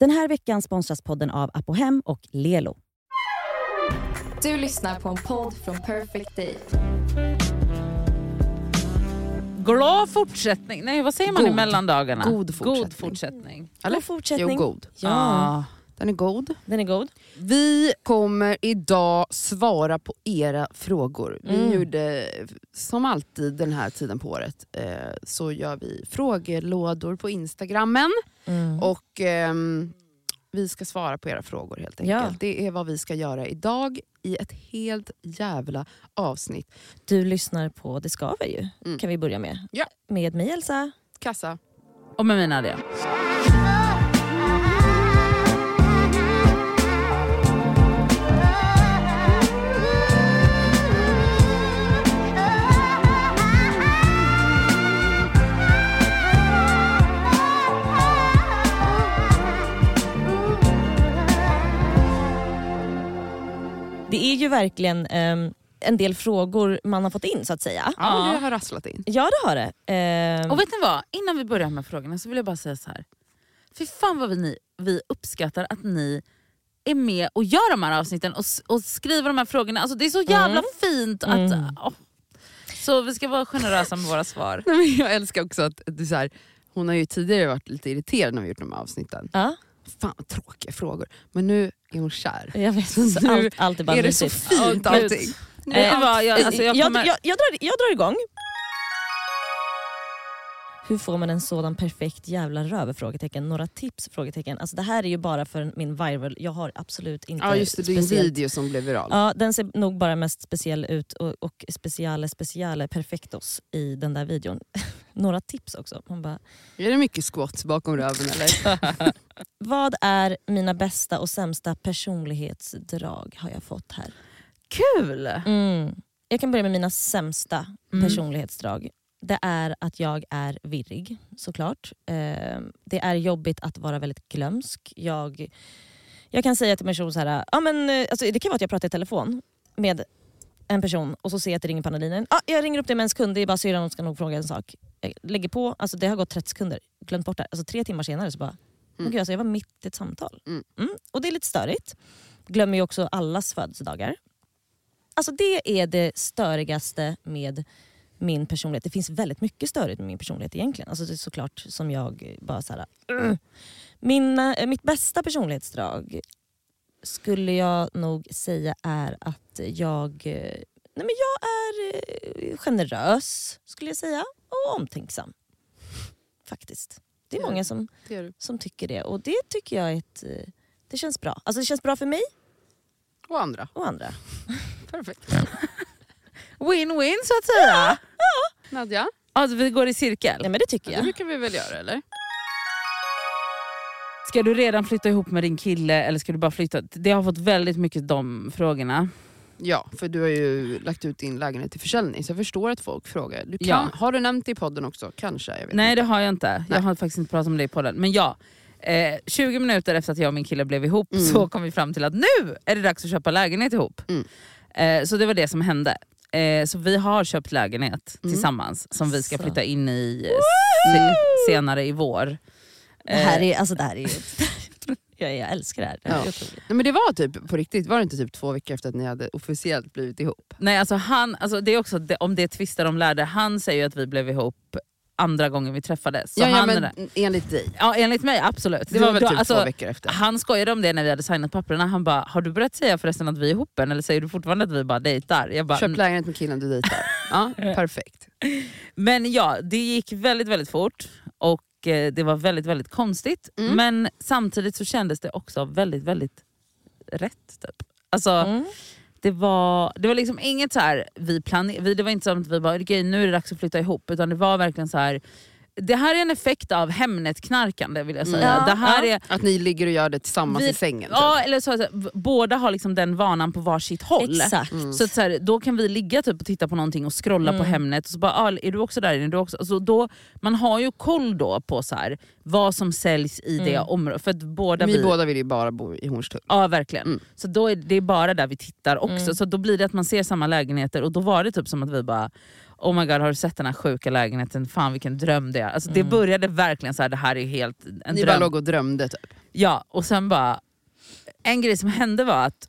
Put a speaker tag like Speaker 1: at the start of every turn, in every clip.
Speaker 1: Den här veckan sponsras podden av Apohem och Lelo.
Speaker 2: Du lyssnar på en podd från Perfect Day.
Speaker 3: Glad fortsättning. Nej, vad säger man
Speaker 4: God.
Speaker 3: i mellandagarna?
Speaker 4: God fortsättning.
Speaker 3: God fortsättning.
Speaker 4: Eller?
Speaker 1: God fortsättning.
Speaker 4: Jo, god.
Speaker 1: Ja,
Speaker 3: Ah.
Speaker 4: Den är god.
Speaker 1: den är god.
Speaker 4: Vi kommer idag svara på era frågor. Vi
Speaker 1: Mm.
Speaker 4: gjorde som alltid den här tiden på året eh, så gör vi frågelådor på instagrammen
Speaker 1: Mm.
Speaker 4: och ehm, vi ska svara på era frågor helt enkelt.
Speaker 1: Ja.
Speaker 4: Det är vad vi ska göra idag i ett helt jävla avsnitt.
Speaker 1: Du lyssnar på Det skaver ju,
Speaker 4: Mm.
Speaker 1: kan vi börja med.
Speaker 4: Ja.
Speaker 1: Med mig Elsa.
Speaker 4: Kassa.
Speaker 3: Och med mina det.
Speaker 1: Det är ju verkligen ehm, en del frågor man har fått in så att säga.
Speaker 4: Ja,
Speaker 3: Ja.
Speaker 4: det har rasslat in.
Speaker 1: Ja det har det. Ehm,
Speaker 3: Och vet ni vad? Innan vi börjar med frågorna så vill jag bara säga så här. Fy fan vad vi, ni, vi uppskattar att ni är med och gör de här avsnitten och, och skriver de här frågorna. Alltså, det är så jävla fint att...
Speaker 1: Mm.
Speaker 3: åh. Så vi ska vara generösa med våra svar.
Speaker 4: Nej, men jag älskar också att det är så här, hon har ju tidigare varit lite irriterad när vi gjort de här avsnitten.
Speaker 1: ja,
Speaker 4: Fan vad tråkiga frågor. Men nu är hon kär.
Speaker 1: jag vet.
Speaker 4: Så nu
Speaker 1: allt, allt är bara
Speaker 4: är det så fint allting.
Speaker 3: Vet ni vad? Jag, alltså, jag
Speaker 1: jag,
Speaker 3: kommer...
Speaker 1: jag, jag, drar, jag drar igång. Hur får man en sådan perfekt jävla röv? Frågetecken. Några tips? Frågetecken. Alltså det här är ju bara för min viral. Jag har absolut inte
Speaker 4: Ja just det, din
Speaker 1: speciellt-
Speaker 4: video som blev viral.
Speaker 1: Ja, den ser nog bara mest speciell ut och, och speciale speciale perfectos i den där videon. Några tips också. Man bara,
Speaker 4: Är det mycket squats bakom röven eller?
Speaker 1: vad är mina bästa och sämsta personlighetsdrag har jag fått här.
Speaker 3: Kul!
Speaker 1: Mm. Jag kan börja med mina sämsta
Speaker 3: Mm.
Speaker 1: personlighetsdrag. Det är att jag är virrig såklart. Eh, det är jobbigt att vara väldigt glömsk. Jag, jag kan säga till en person så här, ja, men, eh, alltså, det kan vara att jag pratar i telefon med en person och så ser jag att det ringer på andra linjen. Ah, jag ringer upp dig med en sekund, det är bara syrran, hon ska nog fråga en sak. Jag lägger på, alltså, det har gått 30 sekunder, glömt bort det. Alltså, tre timmar senare så bara, men gud, alltså, jag var mitt i ett samtal.
Speaker 4: Mm.
Speaker 1: Mm. Och det är lite störigt. Glömmer ju också allas födelsedagar. Alltså det är det störigaste med min personlighet. Det finns väldigt mycket störigt med min personlighet egentligen. Alltså det är såklart som jag bara så här, "Ugh." Min, eh, Mitt bästa personlighetsdrag skulle jag nog säga är att jag, eh, nej men jag är eh, generös skulle jag säga och omtänksam. Faktiskt. Det är många som,
Speaker 4: Det är du.
Speaker 1: som tycker det och det tycker jag är ett, det känns bra. Alltså det känns bra för mig
Speaker 4: Och andra.
Speaker 1: och andra.
Speaker 4: Perfekt.
Speaker 3: Win-win så att säga.
Speaker 4: Nadja,
Speaker 3: Alltså, vi går i cirkel.
Speaker 1: Ja men det tycker
Speaker 4: det
Speaker 1: jag.
Speaker 4: brukar vi väl göra eller?
Speaker 3: Ska du redan flytta ihop med din kille eller ska du bara flytta? Det har fått väldigt mycket de frågorna.
Speaker 4: Ja, för du har ju lagt ut din lägenhet till försäljning så jag förstår att folk frågar. Du kan,
Speaker 3: Ja.
Speaker 4: Har du nämnt det i podden också? Kanske? Jag vet
Speaker 3: Nej
Speaker 4: inte.
Speaker 3: det har jag inte.
Speaker 4: Nej.
Speaker 3: Jag har faktiskt inte pratat om det i podden. Men ja, eh, 20 minuter efter att jag och min kille blev ihop
Speaker 4: Mm.
Speaker 3: så kom vi fram till att nu är det dags att köpa lägenhet ihop.
Speaker 4: Mm.
Speaker 3: Eh, så det var det som hände. Eh, så vi har köpt lägenhet
Speaker 4: Mm.
Speaker 3: tillsammans som vi ska
Speaker 1: Så.
Speaker 3: flytta in i eh, se, senare i vår.
Speaker 1: Det här
Speaker 3: Eh,
Speaker 1: är, alltså det här är ju... jag, jag älskar det här. Det här är
Speaker 4: Ja. Nej, men det var typ på riktigt, var det inte typ två veckor efter att ni hade officiellt blivit ihop?
Speaker 3: Nej alltså han, alltså det är också det, om det tvistar de lärde, han säger ju att vi blev ihop andra gången vi träffades. Så
Speaker 4: ja, ja,
Speaker 3: han,
Speaker 4: men enligt dig.
Speaker 3: ja, enligt mig absolut.
Speaker 4: Det var väl
Speaker 3: då-
Speaker 4: typ
Speaker 3: alltså,
Speaker 4: två veckor efter?
Speaker 3: Han skojade om det när vi hade signat papperna. Han bara, har du börjat säga förresten att vi är ihop än? Eller säger du fortfarande att vi bara dejtar? Jag bara,
Speaker 4: Köp lägenhet med killen du dejtar. Ja, perfekt.
Speaker 3: men ja, det gick väldigt väldigt fort och eh, det var väldigt väldigt konstigt.
Speaker 4: Mm.
Speaker 3: Men samtidigt så kändes det också väldigt väldigt rätt. Typ. Alltså,
Speaker 1: Mm
Speaker 3: det, var, det var liksom inget så här, vi planerade, det var inte som att vi bara, okej nu är det dags att flytta ihop. Utan det var verkligen så här. Det här är en effekt av Hemnet-knarkande vill jag säga.
Speaker 1: Ja,
Speaker 3: det här
Speaker 1: ja.
Speaker 3: är
Speaker 4: Att ni ligger och gör det tillsammans
Speaker 3: Vi-
Speaker 4: i sängen.
Speaker 3: Ja,
Speaker 4: typ.
Speaker 3: eller så, båda har liksom den vanan på varsitt håll.
Speaker 1: Exakt.
Speaker 4: Mm.
Speaker 3: Så, att så här, då kan vi ligga typ och titta på någonting och scrolla på
Speaker 1: Mm.
Speaker 3: Hemnet och så bara, ah, är du också där? Är du också? Alltså då, man har ju koll då på så här, vad som säljs i det
Speaker 1: Mm.
Speaker 3: området. För att båda
Speaker 4: Vi
Speaker 3: vi,
Speaker 4: båda vill ju bara bo i Hornstull.
Speaker 3: Ja verkligen.
Speaker 4: Mm.
Speaker 3: Så då är det bara där vi tittar också.
Speaker 1: Mm.
Speaker 3: Så då blir det att man ser samma lägenheter och då var det typ som att vi bara oh my god har du sett den här sjuka lägenheten, fan vilken dröm det är. Alltså, Det
Speaker 1: Mm.
Speaker 3: började verkligen så här, det här är helt en
Speaker 4: Ni bara
Speaker 3: dröm.
Speaker 4: låg och drömde typ.
Speaker 3: Ja, och sen bara... En grej som hände var att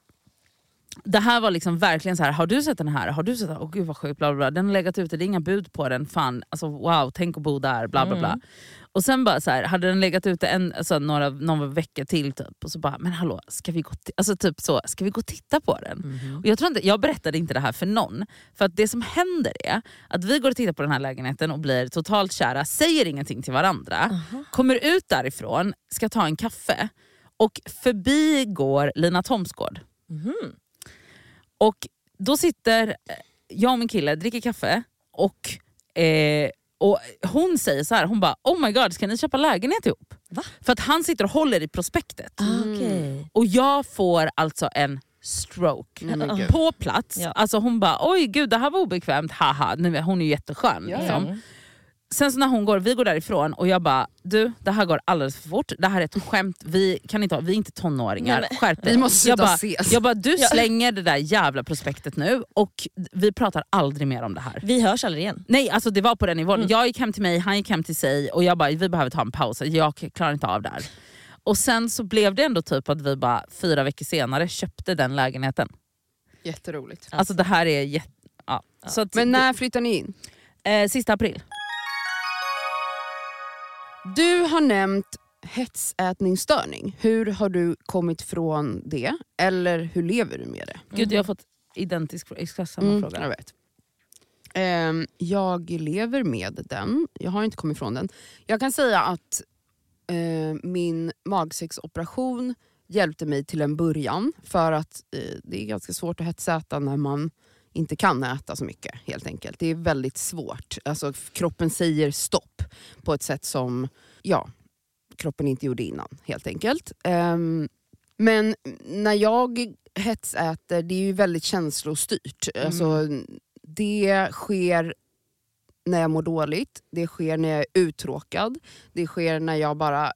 Speaker 3: det här var liksom verkligen så här. har du sett den här? Har du sett den? Åh gud vad sjukt, bla bla bla. Den har legat ute, det är inga bud på den. Fan, alltså wow, tänk att bo där, bla bla bla.
Speaker 1: Mm.
Speaker 3: Och sen bara så här, hade den legat ute en, alltså, några, någon vecka till typ, och så bara, men hallå, ska vi gå, alltså, typ så, ska vi gå och titta på den?
Speaker 1: Mhm.
Speaker 3: Och jag, tror inte, jag berättade inte det här för någon, för att det som händer är att vi går och tittar på den här lägenheten och blir totalt kära, säger ingenting till varandra,
Speaker 1: Aha.
Speaker 3: kommer ut därifrån, ska ta en kaffe och förbi går Lina Thomsgård.
Speaker 1: Mhm.
Speaker 3: Och då sitter eh, jag och min kille, dricker kaffe och, eh, och hon säger så här, hon bara oh my god ska ni köpa lägenhet ihop?
Speaker 1: Va?
Speaker 3: För att han sitter och håller i prospektet.
Speaker 1: Ah, okej.
Speaker 3: Och jag får alltså en stroke.
Speaker 4: Men gud.
Speaker 3: På plats.
Speaker 1: Ja.
Speaker 3: Alltså hon bara oj gud det här var obekvämt, haha. Nu, hon är ju jätteskön.
Speaker 4: Ja,
Speaker 3: liksom.
Speaker 1: Mm.
Speaker 3: Sen så när hon går, vi går därifrån och jag bara du det här går alldeles för fort, det här är ett skämt, vi, kan inte ha, vi är inte tonåringar,
Speaker 1: Nej,
Speaker 3: skärp dig.
Speaker 4: Vi måste
Speaker 3: jag bara,
Speaker 4: ses.
Speaker 3: jag bara du
Speaker 1: Ja.
Speaker 3: slänger det där jävla prospektet nu och vi pratar aldrig mer om det här.
Speaker 1: Vi hörs aldrig igen.
Speaker 3: Nej alltså det var på den nivån,
Speaker 1: Mm.
Speaker 3: jag gick hem till mig, han gick hem till sig och jag bara vi behöver ta en paus, jag klarar inte av det här. Och sen så blev det ändå typ att vi bara fyra veckor senare köpte den lägenheten.
Speaker 4: Jätteroligt.
Speaker 3: Alltså det här är jätte... Ja. Så att,
Speaker 4: Men när flyttar ni in?
Speaker 3: eh, sista april.
Speaker 4: Du har nämnt hetsätningsstörning. Hur har du kommit från det? Eller hur lever du med det?
Speaker 3: Gud jag har fått identisk exakt samma
Speaker 4: Mm,
Speaker 3: fråga.
Speaker 4: Jag vet. Ehm, jag lever med den. Jag har inte kommit ifrån den. Jag kan säga att eh, min magsäcksoperation hjälpte mig till en början. För att eh, det är ganska svårt att hetsäta när man inte kan äta så mycket. helt enkelt. Det är väldigt svårt. Alltså, kroppen säger stopp på ett sätt som ja, kroppen inte gjorde innan. helt enkelt. Ehm, men när jag hetsäter, det är ju väldigt känslostyrt. Alltså, det sker när jag mår dåligt, det sker när jag är uttråkad, det sker när jag bara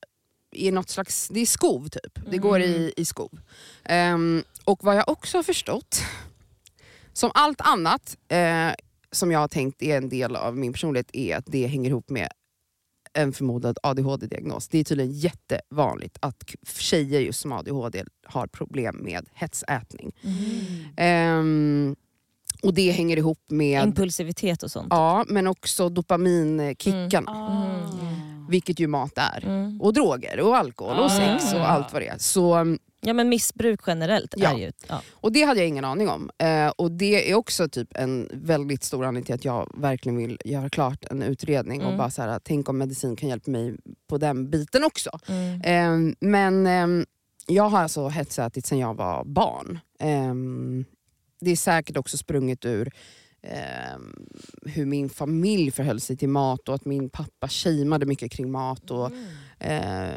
Speaker 4: är något slags, det är skov typ. Det går i, i skov. Ehm, och vad jag också har förstått, som allt annat eh, som jag har tänkt är en del av min personlighet, är att det hänger ihop med en förmodad ADHD-diagnos. Det är tydligen jättevanligt att tjejer just som ADHD har problem med hetsätning. Ehm, och det hänger ihop med
Speaker 1: Impulsivitet och sånt.
Speaker 4: Ja, men också dopaminkickarna. Vilket ju mat är.
Speaker 1: Mm.
Speaker 4: Och droger och alkohol och
Speaker 3: Ah.
Speaker 4: sex och allt vad det är. Så,
Speaker 1: Ja men missbruk generellt
Speaker 4: Ja.
Speaker 1: är ju... Ja.
Speaker 4: och det hade jag ingen aning om. Eh, och det är också typ en väldigt stor anledning till att jag verkligen vill göra klart en utredning. Och
Speaker 1: Mm.
Speaker 4: bara så här, tänk om medicin kan hjälpa mig på den biten också.
Speaker 1: Mm.
Speaker 4: Eh, men eh, jag har alltså hetsätit sedan jag var barn. Eh, det är säkert också sprunget ur eh, hur min familj förhöll sig till mat och att min pappa shameade mycket kring mat. Och, eh,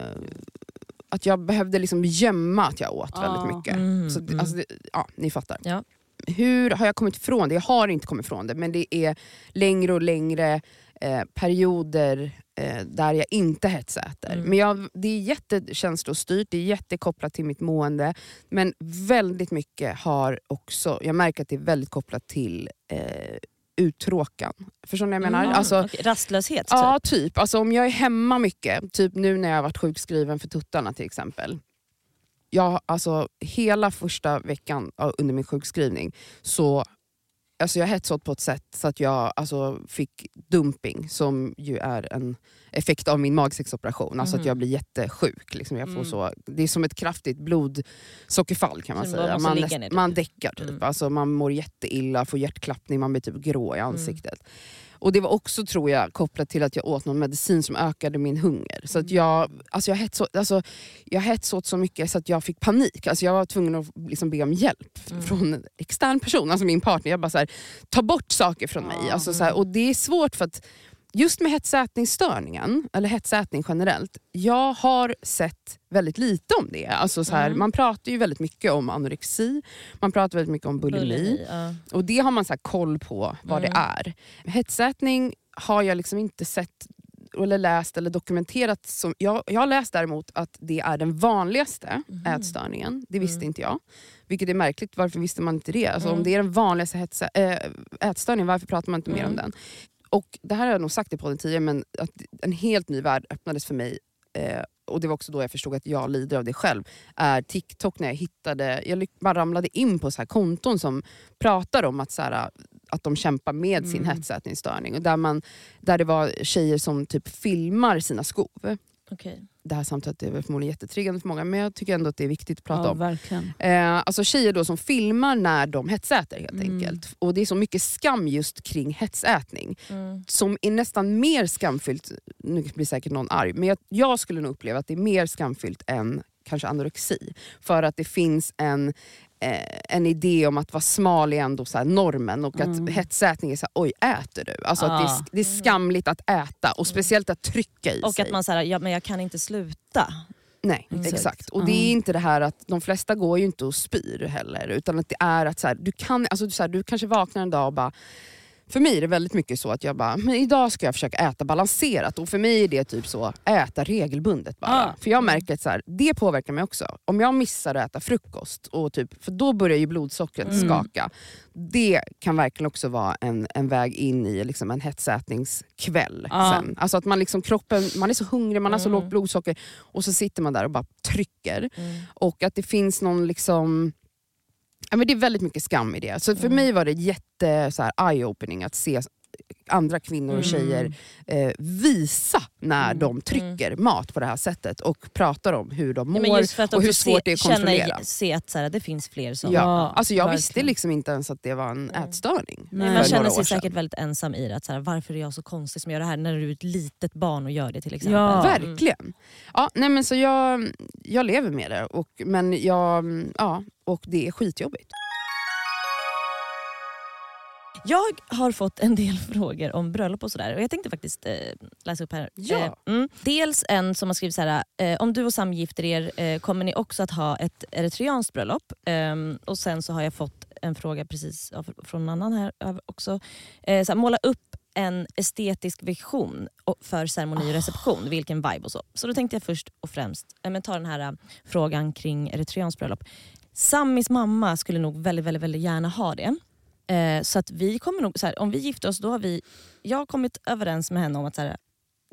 Speaker 4: att jag behövde liksom gömma att jag åt
Speaker 3: Ah.
Speaker 4: väldigt mycket.
Speaker 1: Mm,
Speaker 4: Så,
Speaker 1: mm.
Speaker 4: alltså, det, ja, ni fattar.
Speaker 1: Ja.
Speaker 4: Hur har jag kommit ifrån det? Jag har inte kommit ifrån det men det är längre och längre eh, perioder eh, där jag inte hetsäter.
Speaker 1: Mm.
Speaker 4: Men jag, det är jättekänslostyrt, det är jättekopplat till mitt mående. Men väldigt mycket har också, jag märker att det är väldigt kopplat till eh, uttråkan. Förstår ni vad jag menar?
Speaker 1: Mm,
Speaker 4: Alltså,
Speaker 1: okej. Rastlöshet
Speaker 4: Ja,
Speaker 1: typ?
Speaker 4: typ. Alltså, om jag är hemma mycket, typ nu när jag har varit sjukskriven för tuttarna till exempel. Jag, alltså, hela första veckan under min sjukskrivning så alltså, jag hetsåt på ett sätt så att jag alltså, fick dumping som ju är en effekt av min magsäcksoperation. Alltså att
Speaker 1: Mhm.
Speaker 4: jag blir jättesjuk. Liksom. Jag får
Speaker 3: Mm.
Speaker 4: så, det är som ett kraftigt blodsockerfall kan man
Speaker 1: Så
Speaker 4: säga. Man, näst-
Speaker 1: typ.
Speaker 4: man däckar typ.
Speaker 1: Mm.
Speaker 4: Alltså, man mår jätteilla, får hjärtklappning, man blir typ grå i
Speaker 1: Mm.
Speaker 4: Och det var också tror jag kopplat till att jag åt någon medicin som ökade min hunger. Så att jag, alltså jag, hetsåt, alltså jag hetsåt så mycket så att jag fick panik. Alltså jag var tvungen att liksom be om hjälp
Speaker 1: Mm.
Speaker 4: från en extern person, alltså min partner. Jag bara så här, ta bort saker från mig. Alltså så här, och det är svårt för att just med hetsätningsstörningen, eller hetsätning generellt, jag har sett väldigt lite om det. Alltså så här,
Speaker 1: Mm.
Speaker 4: Man pratar ju väldigt mycket om anorexi, man pratar väldigt mycket om bulimi.
Speaker 1: Bulimi, ja.
Speaker 4: Och det har man så här koll på vad
Speaker 1: Mm.
Speaker 4: det är. Hetsätning har jag liksom inte sett eller läst eller dokumenterat, som, jag, jag har läst däremot att det är den vanligaste
Speaker 1: Mhm.
Speaker 4: ätstörningen. Det visste
Speaker 1: Mm.
Speaker 4: inte jag. Vilket är märkligt, varför visste man inte det? Alltså,
Speaker 1: Mm.
Speaker 4: Om det är den vanligaste hetsa, äh, ätstörningen, varför pratar man inte mer om
Speaker 1: Mm.
Speaker 4: den? Och Det här har jag nog sagt i podden tidigare, men att en helt ny värld öppnades för mig eh, och det var också då jag förstod att jag lider av det själv, är TikTok när jag hittade, jag bara ramlade in på så här konton som pratar om att, så här, att de kämpar med sin
Speaker 3: Mm.
Speaker 4: hetsätningsstörning. Och där, man, där det var tjejer som typ filmar sina skov.
Speaker 1: Okej.
Speaker 4: Det här samtalet är förmodligen jättetriggande för många men jag tycker ändå att det är viktigt att prata
Speaker 3: Ja,
Speaker 4: om.
Speaker 3: verkligen.
Speaker 4: Eh, alltså tjejer då som filmar när de hetsäter helt
Speaker 3: Mm.
Speaker 4: enkelt. Och det är så mycket skam just kring hetsätning
Speaker 1: Mm.
Speaker 4: som är nästan mer skamfyllt, nu blir säkert någon arg, men jag, jag skulle nog uppleva att det är mer skamfyllt än kanske anorexi. För att det finns en, en idé om att vara smal är ändå så normen och
Speaker 3: Mm.
Speaker 4: att hetsätning är så här, oj äter du? Alltså att det, är,
Speaker 3: Ah.
Speaker 4: det är skamligt att äta och speciellt att trycka i
Speaker 1: Och
Speaker 4: sig.
Speaker 1: att man säger ja, men jag kan inte sluta.
Speaker 4: Nej,
Speaker 1: Exakt.
Speaker 4: exakt. Och det är inte det här att de flesta går ju inte och spyr heller. Utan att det är att så här, du, kan, alltså, så här, du kanske vaknar en dag och bara för mig är det väldigt mycket så att jag bara, men idag ska jag försöka äta balanserat. Och för mig är det typ så, äta regelbundet bara.
Speaker 3: Ah.
Speaker 4: För jag märker att så här, det påverkar mig också. Om jag missar att äta frukost, och typ, för då börjar ju blodsockret
Speaker 3: Mm.
Speaker 4: skaka. Det kan verkligen också vara en, en väg in i liksom en hetsätningskväll.
Speaker 3: Ah.
Speaker 4: Sen. Alltså att man, liksom, kroppen, man är så hungrig, man har så
Speaker 1: Mm.
Speaker 4: lågt blodsocker och så sitter man där och bara trycker.
Speaker 1: Mm.
Speaker 4: Och att det finns någon liksom... Ja, men det är väldigt mycket skam i det. Så för
Speaker 1: Mm.
Speaker 4: mig var det jätte eye-opening att se andra kvinnor och
Speaker 1: Mm.
Speaker 4: tjejer eh, visa när
Speaker 3: Mm.
Speaker 4: de trycker mat på det här sättet och pratar om hur de
Speaker 1: Ja,
Speaker 4: mår.
Speaker 1: att
Speaker 4: och hur svårt det är att
Speaker 1: känna,
Speaker 4: kontrollera.
Speaker 1: se att så här, det finns fler som...
Speaker 4: Ja.
Speaker 3: Ja,
Speaker 4: alltså jag
Speaker 3: verkligen.
Speaker 4: visste liksom inte ens att det var en
Speaker 1: Mm.
Speaker 4: ätstörning.
Speaker 3: Nej.
Speaker 1: Man känner sig säkert väldigt ensam i det. Att så här, varför är jag så konstig som gör det här när du är ett litet barn och gör det till exempel.
Speaker 3: Ja.
Speaker 4: Verkligen. Ja, nej men så jag, jag lever med det, och, men jag, ja, och det är skitjobbigt.
Speaker 1: Jag har fått en del frågor om bröllop och sådär och jag tänkte faktiskt eh, läsa upp här.
Speaker 4: Ja.
Speaker 1: Eh, mm. Dels en som har skrivit så här, eh, om du och Sam gifter er eh, kommer ni också att ha ett eritreanskt bröllop? Ehm, och sen så har jag fått en fråga precis av, från en annan här också. Eh, så här, måla upp en estetisk vision för ceremoni och reception, vilken vibe och så. Så då tänkte jag först och främst eh, men ta den här frågan kring eritreanskt bröllop. Samis mamma skulle nog väldigt, väldigt, väldigt gärna ha det. Eh, så att vi kommer nog, så här, om vi gifter oss, då har vi, jag har kommit överens med henne om att så här,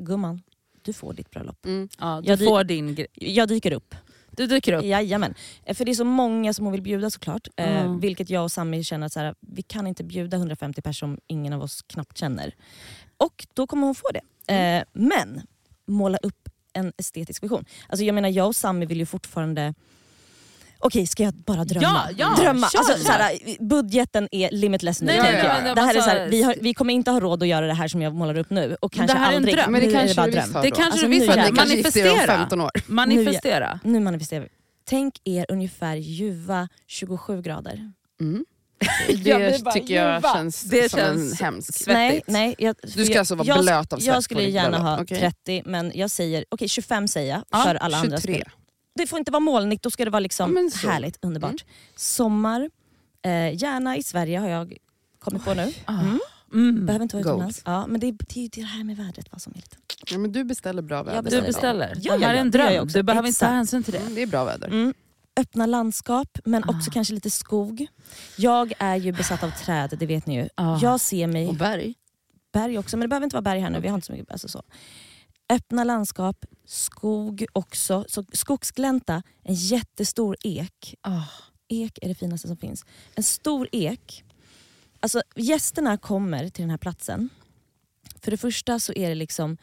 Speaker 1: gumman, du får ditt bröllop.
Speaker 4: Mm.
Speaker 3: Ja, du
Speaker 1: Jag dy-
Speaker 3: får din.
Speaker 1: Jag dyker upp.
Speaker 3: Du dyker upp.
Speaker 1: Jajamän. Eh, För det är så många som hon vill bjuda såklart. Eh,
Speaker 3: Mm.
Speaker 1: vilket jag och Sami känner att så här, vi kan inte bjuda 150 personer som ingen av oss knappt känner. Och då kommer hon få det. Eh, men måla upp en estetisk vision. Alltså jag menar jag och Sami vill ju fortfarande Okej, ska jag bara drömma?
Speaker 3: Ja, ja,
Speaker 1: drömma.
Speaker 3: kör,
Speaker 1: Alltså,
Speaker 3: kör.
Speaker 1: såhär, budgeten är limitless nu.
Speaker 3: Nej,
Speaker 1: tänker
Speaker 4: nej,
Speaker 1: jag.
Speaker 3: men
Speaker 1: det här är
Speaker 3: alltså-
Speaker 1: såhär, vi, har, vi kommer inte ha råd att göra det här som jag målar upp nu. Och kanske
Speaker 3: det här är en
Speaker 1: aldrig.
Speaker 3: dröm.
Speaker 4: Men det
Speaker 1: nu är
Speaker 4: kanske
Speaker 1: bara
Speaker 4: du
Speaker 1: dröm.
Speaker 4: visst har
Speaker 3: Det kanske
Speaker 1: Alltså,
Speaker 3: du visst
Speaker 1: nu
Speaker 3: har.
Speaker 4: om
Speaker 3: Manifestera.
Speaker 4: 15 år.
Speaker 3: Manifestera.
Speaker 1: Nu manifesterar vi. Tänk er ungefär ljuva 27 grader.
Speaker 4: Mm. Det
Speaker 1: vi bara,
Speaker 4: tycker jag
Speaker 1: ljuva.
Speaker 4: känns
Speaker 3: Det
Speaker 4: som
Speaker 3: känns
Speaker 4: en hemsk...
Speaker 3: svettigt.
Speaker 1: Nej, nej, jag,
Speaker 4: Du ska
Speaker 1: jag,
Speaker 4: alltså vara
Speaker 1: jag,
Speaker 4: blöt av svett
Speaker 1: Jag skulle gärna ha
Speaker 4: okej.
Speaker 1: 30 men jag säger okej 25 säger jag
Speaker 4: Ja,
Speaker 1: för alla andra
Speaker 4: 23.
Speaker 1: Det får inte vara molnigt, då ska det vara
Speaker 4: Ja,
Speaker 1: liksom
Speaker 4: så.
Speaker 1: härligt, underbart. Sommar, eh, gärna i Sverige har jag kommit på nu.
Speaker 3: Ah.
Speaker 1: Mm.
Speaker 3: Mm.
Speaker 1: Behöver inte vara utomlands. Ja, men det, är- det är ju det här med vädret vad som är lite...
Speaker 4: Ja, men du beställer bra väder.
Speaker 1: beställer
Speaker 3: Du beställer.
Speaker 1: Ja,
Speaker 3: det här
Speaker 1: ja,
Speaker 3: är en dröm.
Speaker 1: också.
Speaker 3: Du behöver inte ta
Speaker 1: Exakt.
Speaker 3: hänsyn till det.
Speaker 4: Mm, det är bra väder.
Speaker 1: Mm. Öppna landskap men också
Speaker 3: Ah.
Speaker 1: kanske lite skog. Jag är ju besatt av träd, det vet ni ju.
Speaker 3: Ah.
Speaker 1: Jag ser mig
Speaker 4: Och berg.
Speaker 1: berg också, men det behöver inte vara berg här nu. Vi har inte så mycket, alltså så. Öppna landskap, skog också. Så skogsglänta, en jättestor ek.
Speaker 3: Ah.
Speaker 1: Ek är det finaste som finns. En stor ek. Alltså gästerna kommer till den här platsen. För det första så är det liksom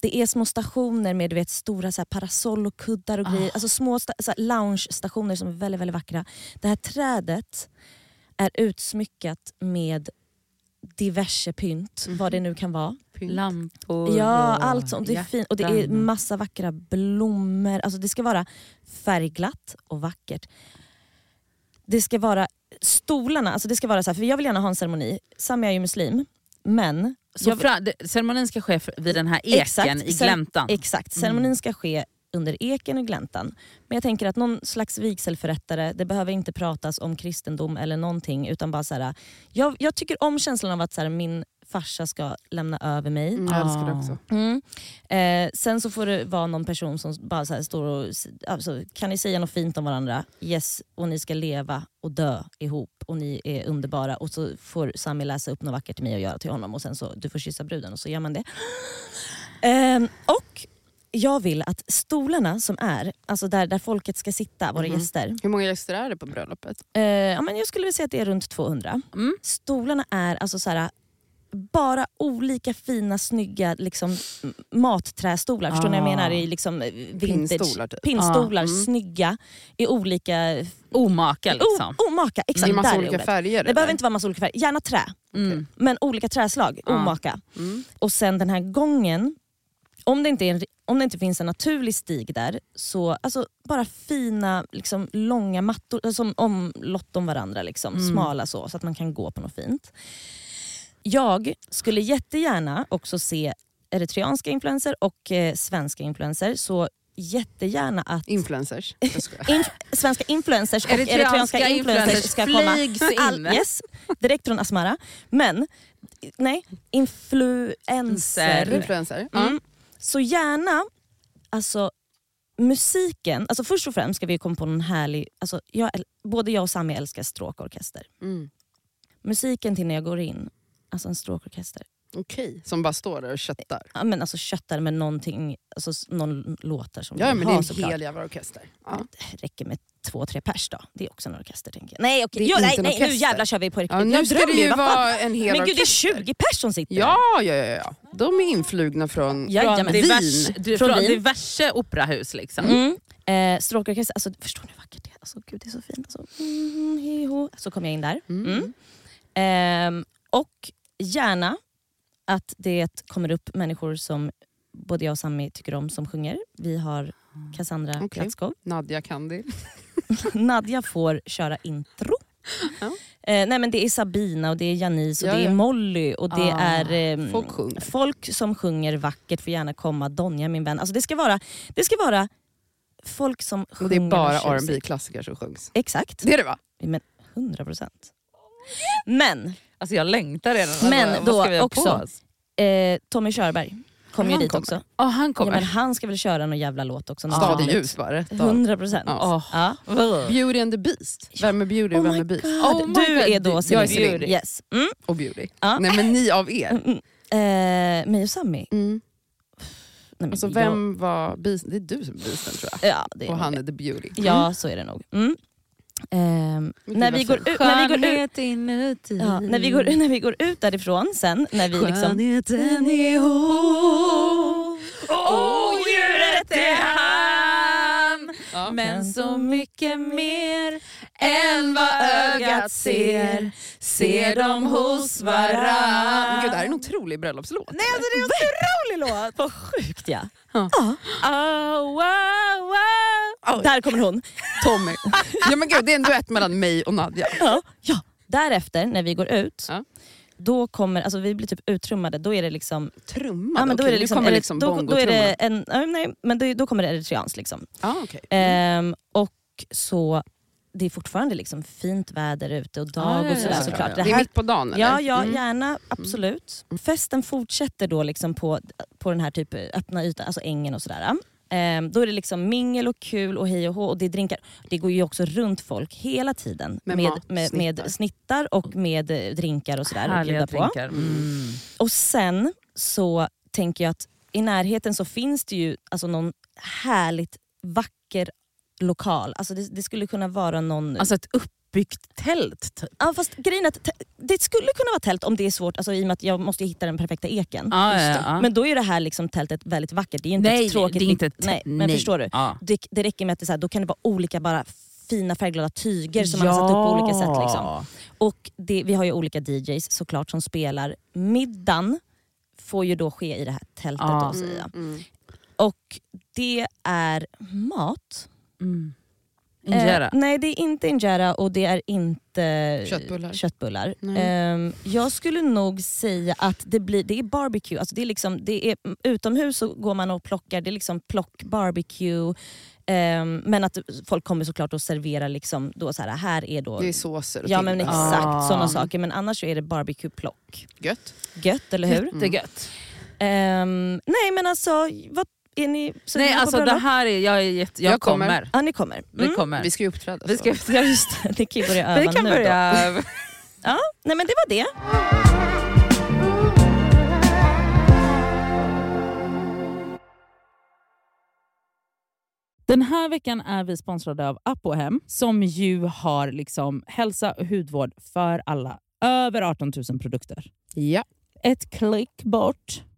Speaker 1: det är små stationer med du vet, stora så här, parasoll och kuddar och grejer. Alltså små så loungestationer som är väldigt, väldigt vackra. Det här trädet är utsmyckat med diverse pynt,
Speaker 3: Mhm.
Speaker 1: vad det nu kan vara.
Speaker 3: Lampor
Speaker 1: Ja,
Speaker 3: och
Speaker 1: allt sånt. Det är fint. Och det är massa vackra blommor. Alltså det ska vara färgglatt och vackert. Det ska vara stolarna, alltså det ska vara så här, för jag vill gärna ha en ceremoni. Sami är ju muslim, men
Speaker 3: Så
Speaker 1: jag
Speaker 3: fra, det, ceremonin ska ske vid den här eken
Speaker 1: Exakt.
Speaker 3: i gläntan?
Speaker 1: Exakt,
Speaker 3: Mm.
Speaker 1: ceremonin ska ske under eken och gläntan. Men jag tänker att någon slags vigselförrättare, det behöver inte pratas om kristendom eller någonting. Utan bara så här, jag, jag tycker om känslan av att så här, min farsa ska lämna över mig.
Speaker 4: Mm, jag älskar det också.
Speaker 1: Mm. Eh, sen så får det vara någon person som bara så här står och... Alltså, kan ni säga något fint om varandra? Yes, och ni ska leva och dö ihop och ni är underbara. Och så får Sami läsa upp något vackert till mig och göra till honom och sen så du får kyssa bruden och så gör man det. Eh, och jag vill att stolarna som är, alltså där, där folket ska sitta, våra
Speaker 4: Mhm.
Speaker 1: gäster.
Speaker 4: Hur många gäster är det på bröllopet?
Speaker 1: Eh, ja, men jag skulle vilja säga att det är runt 200.
Speaker 3: Mm.
Speaker 1: Stolarna är alltså så här, bara olika fina, snygga liksom, matträstolar. Förstår ni vad jag
Speaker 3: Ah.
Speaker 1: menar? I liksom, eh, vintage.
Speaker 4: Pinnstolar typ.
Speaker 1: Pinnstolar,
Speaker 3: Ah,
Speaker 4: mm.
Speaker 1: snygga, i olika...
Speaker 3: Omaka liksom.
Speaker 1: O, omaka,
Speaker 4: Det
Speaker 1: exakt.
Speaker 4: är massa
Speaker 1: där är
Speaker 4: olika färger?
Speaker 1: Det behöver inte vara massa olika färger. Gärna trä,
Speaker 3: Mm.
Speaker 1: men olika träslag.
Speaker 3: Ah.
Speaker 1: Omaka.
Speaker 4: Mm.
Speaker 1: Och sen den här gången, om det inte, är en, om det inte finns en naturlig stig där, så alltså, bara fina liksom, långa mattor som omlott om varandra. Liksom,
Speaker 3: Mm.
Speaker 1: Smala så, så att man kan gå på något fint. Jag skulle jättegärna också se eritreanska influenser och eh, svenska influenser. Så jättegärna att
Speaker 4: Influencers.
Speaker 1: In, svenska influencers och
Speaker 3: Eritreanska
Speaker 1: eritreanska influencers ska komma. All, yes, direkt från Asmara. Men, nej, influencer.
Speaker 4: Influencer.
Speaker 1: Mm. Så gärna, alltså musiken, alltså först och främst ska vi komma på någon härlig, alltså jag, både jag och Sami älskar stråkorkester.
Speaker 4: Mm.
Speaker 1: Musiken till när jag går in, alltså en stråkorkester.
Speaker 4: Okej, som bara står där och köttar.
Speaker 1: Ja, men alltså köttar med någonting, alltså någon låtar som
Speaker 4: Ja
Speaker 1: vi
Speaker 4: men
Speaker 1: har
Speaker 4: det är en
Speaker 1: såklart.
Speaker 4: hel jävla orkester. Ja.
Speaker 1: Det räcker med två, tre pers då. Det är också en orkester tänker jag. Nej
Speaker 4: är
Speaker 1: jo, nej, nej nu
Speaker 4: orkester.
Speaker 1: jävlar kör vi på riktigt.
Speaker 4: Ja, nu
Speaker 1: jag
Speaker 4: ska det ju vara en hel
Speaker 1: Men gud det är
Speaker 4: orkester.
Speaker 1: 20 pers som sitter
Speaker 4: Ja, ja, ja, ja. De är influgna från...
Speaker 1: Ja,
Speaker 3: Från divers,
Speaker 4: Wien.
Speaker 1: Från
Speaker 3: från
Speaker 1: Wien.
Speaker 3: diverse operahus liksom.
Speaker 1: Mm. Eh, stråkorkester, alltså, förstår ni hur vackert det är? Alltså, gud, det är så fint. Alltså, mm. Så kom jag in där.
Speaker 4: Mm.
Speaker 1: Mm. Ehm, och gärna att det kommer upp människor som både jag och Sami tycker om som sjunger. Vi har Cassandra
Speaker 4: Okej.
Speaker 1: Platskov.
Speaker 4: Nadja Kandi.
Speaker 1: Nadja får köra intro.
Speaker 4: Ja.
Speaker 1: Eh, nej men det är Sabina och det är Janice och
Speaker 4: Ja,
Speaker 1: det är. Molly och det
Speaker 3: Ah,
Speaker 1: är ehm,
Speaker 4: folk
Speaker 1: folk som sjunger vackert får gärna komma. Donja min vän. Alltså det, ska vara, det ska vara folk som sjunger
Speaker 4: Och det är bara rb klassiker som sjungs.
Speaker 1: Exakt.
Speaker 4: Det är det va?
Speaker 1: Men 100 procent. Men
Speaker 3: Alltså jag längtar redan.
Speaker 1: Men
Speaker 3: Alltså,
Speaker 1: då
Speaker 3: vad ska vi ha
Speaker 1: också- eh, Tommy Körberg kommer ju
Speaker 4: Han
Speaker 1: dit
Speaker 4: kommer.
Speaker 1: också.
Speaker 3: Ja han
Speaker 1: Ja,
Speaker 3: kommer.
Speaker 1: men han ska väl köra någon jävla låt också.
Speaker 4: Stadig
Speaker 1: roligt.
Speaker 4: ljus rätt av.
Speaker 1: 100 procent.
Speaker 4: Ja.
Speaker 1: Ja.
Speaker 4: Beauty and the Beast. Vem är Beauty och
Speaker 1: Oh
Speaker 4: vem
Speaker 1: my
Speaker 4: är Beast?
Speaker 1: God.
Speaker 3: Oh
Speaker 1: du
Speaker 3: God,
Speaker 1: är då
Speaker 3: jag är
Speaker 1: Celine.
Speaker 3: Celine.
Speaker 1: Yes. Mm.
Speaker 4: Och Beauty.
Speaker 1: Ja.
Speaker 4: Nej men ni av er.
Speaker 1: Mm. Eh, mig och Sammy.
Speaker 4: Mm.
Speaker 1: Nej, men
Speaker 4: Alltså
Speaker 1: jag-
Speaker 4: vem var Beast? Det är du som är Beasten tror jag.
Speaker 1: Ja, det är
Speaker 4: Och han
Speaker 1: det.
Speaker 4: är the Beauty.
Speaker 1: Ja, så är det nog. Mm.
Speaker 4: Gud,
Speaker 1: när, vi går ut, när, vi går ut,
Speaker 3: inuti.
Speaker 1: ja, när, vi går, när vi går ut därifrån sen, när vi liksom...
Speaker 3: Skönheten är hon. Odjuret är han.
Speaker 4: Ja.
Speaker 3: Men så mycket mer än vad ögat ser Ser de hos varann
Speaker 4: Gud, det här är en otrolig bröllopslåt.
Speaker 3: Nej, alltså, det är en otrolig låt!
Speaker 1: Vad sjukt ja.
Speaker 3: Oh, wow, wow.
Speaker 1: Där kommer hon.
Speaker 4: Tommy. ja men gud, det är en duett mellan mig och Nadja.
Speaker 1: Ja. ja. Därefter, när vi går ut,
Speaker 4: Ja.
Speaker 1: då kommer, alltså vi blir typ uttrummade, då är det liksom...
Speaker 4: Trumma?
Speaker 1: Ja, men då
Speaker 4: Okej,
Speaker 1: är det liksom,
Speaker 4: nu kommer liksom
Speaker 1: då, då är det en, ja, nej, men då, då kommer det eritreanskt. Liksom.
Speaker 4: Ah, okay.
Speaker 1: Ehm, och så, det är fortfarande liksom fint väder ute och dag
Speaker 3: Ah, ja,
Speaker 1: och sådär
Speaker 3: ja, ja,
Speaker 1: såklart.
Speaker 4: Det är
Speaker 1: här-
Speaker 4: mitt på dagen eller?
Speaker 1: Ja, ja
Speaker 4: Mm.
Speaker 1: gärna. Absolut. Festen fortsätter då liksom på, på den här typ öppna ytan, alltså ängen och sådär. Ehm, då är det liksom mingel och kul och hej och hå och det är drinkar. Det går ju också runt folk hela tiden
Speaker 4: Med
Speaker 1: med,
Speaker 4: mat,
Speaker 1: med, med
Speaker 4: snittar.
Speaker 1: snittar och med eh, drinkar och sådär.
Speaker 3: Härliga
Speaker 1: på.
Speaker 3: drinkar. Mm.
Speaker 1: Och sen så tänker jag att i närheten så finns det ju alltså någon härligt vacker lokal. Alltså det, det skulle kunna vara någon...
Speaker 3: Alltså ett uppbyggt tält typ.
Speaker 1: ja, fast grejen är att det skulle kunna vara tält om det är svårt, alltså, i och med att jag måste hitta den perfekta eken.
Speaker 3: Ja,
Speaker 1: Just
Speaker 3: ja, ja.
Speaker 1: Men då är det här liksom tältet väldigt vackert. Det är inte
Speaker 3: Nej,
Speaker 1: ett tråkigt...
Speaker 3: det är inte ett
Speaker 1: nej, men
Speaker 3: nej.
Speaker 1: förstår du?
Speaker 3: Ja.
Speaker 1: Det, det räcker med att det, så här, då kan det vara olika bara fina färgglada tyger som man har satt upp på olika sätt. Liksom. Och det, vi har ju olika DJs såklart som spelar. Middagen får ju då ske i det här tältet.
Speaker 3: Ja.
Speaker 1: Då, jag.
Speaker 4: Mm.
Speaker 1: Och det är mat,
Speaker 3: Mm. Injera.
Speaker 1: Eh, nej det är inte injera och det är inte
Speaker 4: Köttbullar.
Speaker 1: köttbullar. Ehm, jag skulle nog säga att det, blir, det är barbecue. Alltså det är liksom, det är, utomhus så går man och plockar, det är liksom plock barbecue. Ehm, men att folk kommer såklart att servera, liksom då så här, här är då...
Speaker 4: Det är såser och
Speaker 1: Ja men
Speaker 4: tillbehör.
Speaker 1: exakt,
Speaker 3: Ah.
Speaker 1: sådana saker. Men annars så är det barbecue-plock.
Speaker 4: Gött.
Speaker 1: Gött, eller hur?
Speaker 3: Jättegött.
Speaker 1: Ehm, nej men alltså, vad, är ni
Speaker 3: Nej alltså det här är, jag, är jätte, jag,
Speaker 4: Jag kommer.
Speaker 3: kommer.
Speaker 1: Ja ni kommer.
Speaker 3: Vi
Speaker 1: Mm.
Speaker 3: kommer.
Speaker 4: Vi ska ju uppträda.
Speaker 3: Vi ska,
Speaker 1: Ja just det, ni kan ju börja öva
Speaker 3: vi kan
Speaker 1: nu då.
Speaker 3: börja.
Speaker 1: Ja, nej men det var det.
Speaker 3: Den här veckan är vi sponsrade av Apohem som ju har liksom hälsa och hudvård för alla. Över 18 000 produkter.
Speaker 4: Ja.
Speaker 3: Ett klick bort.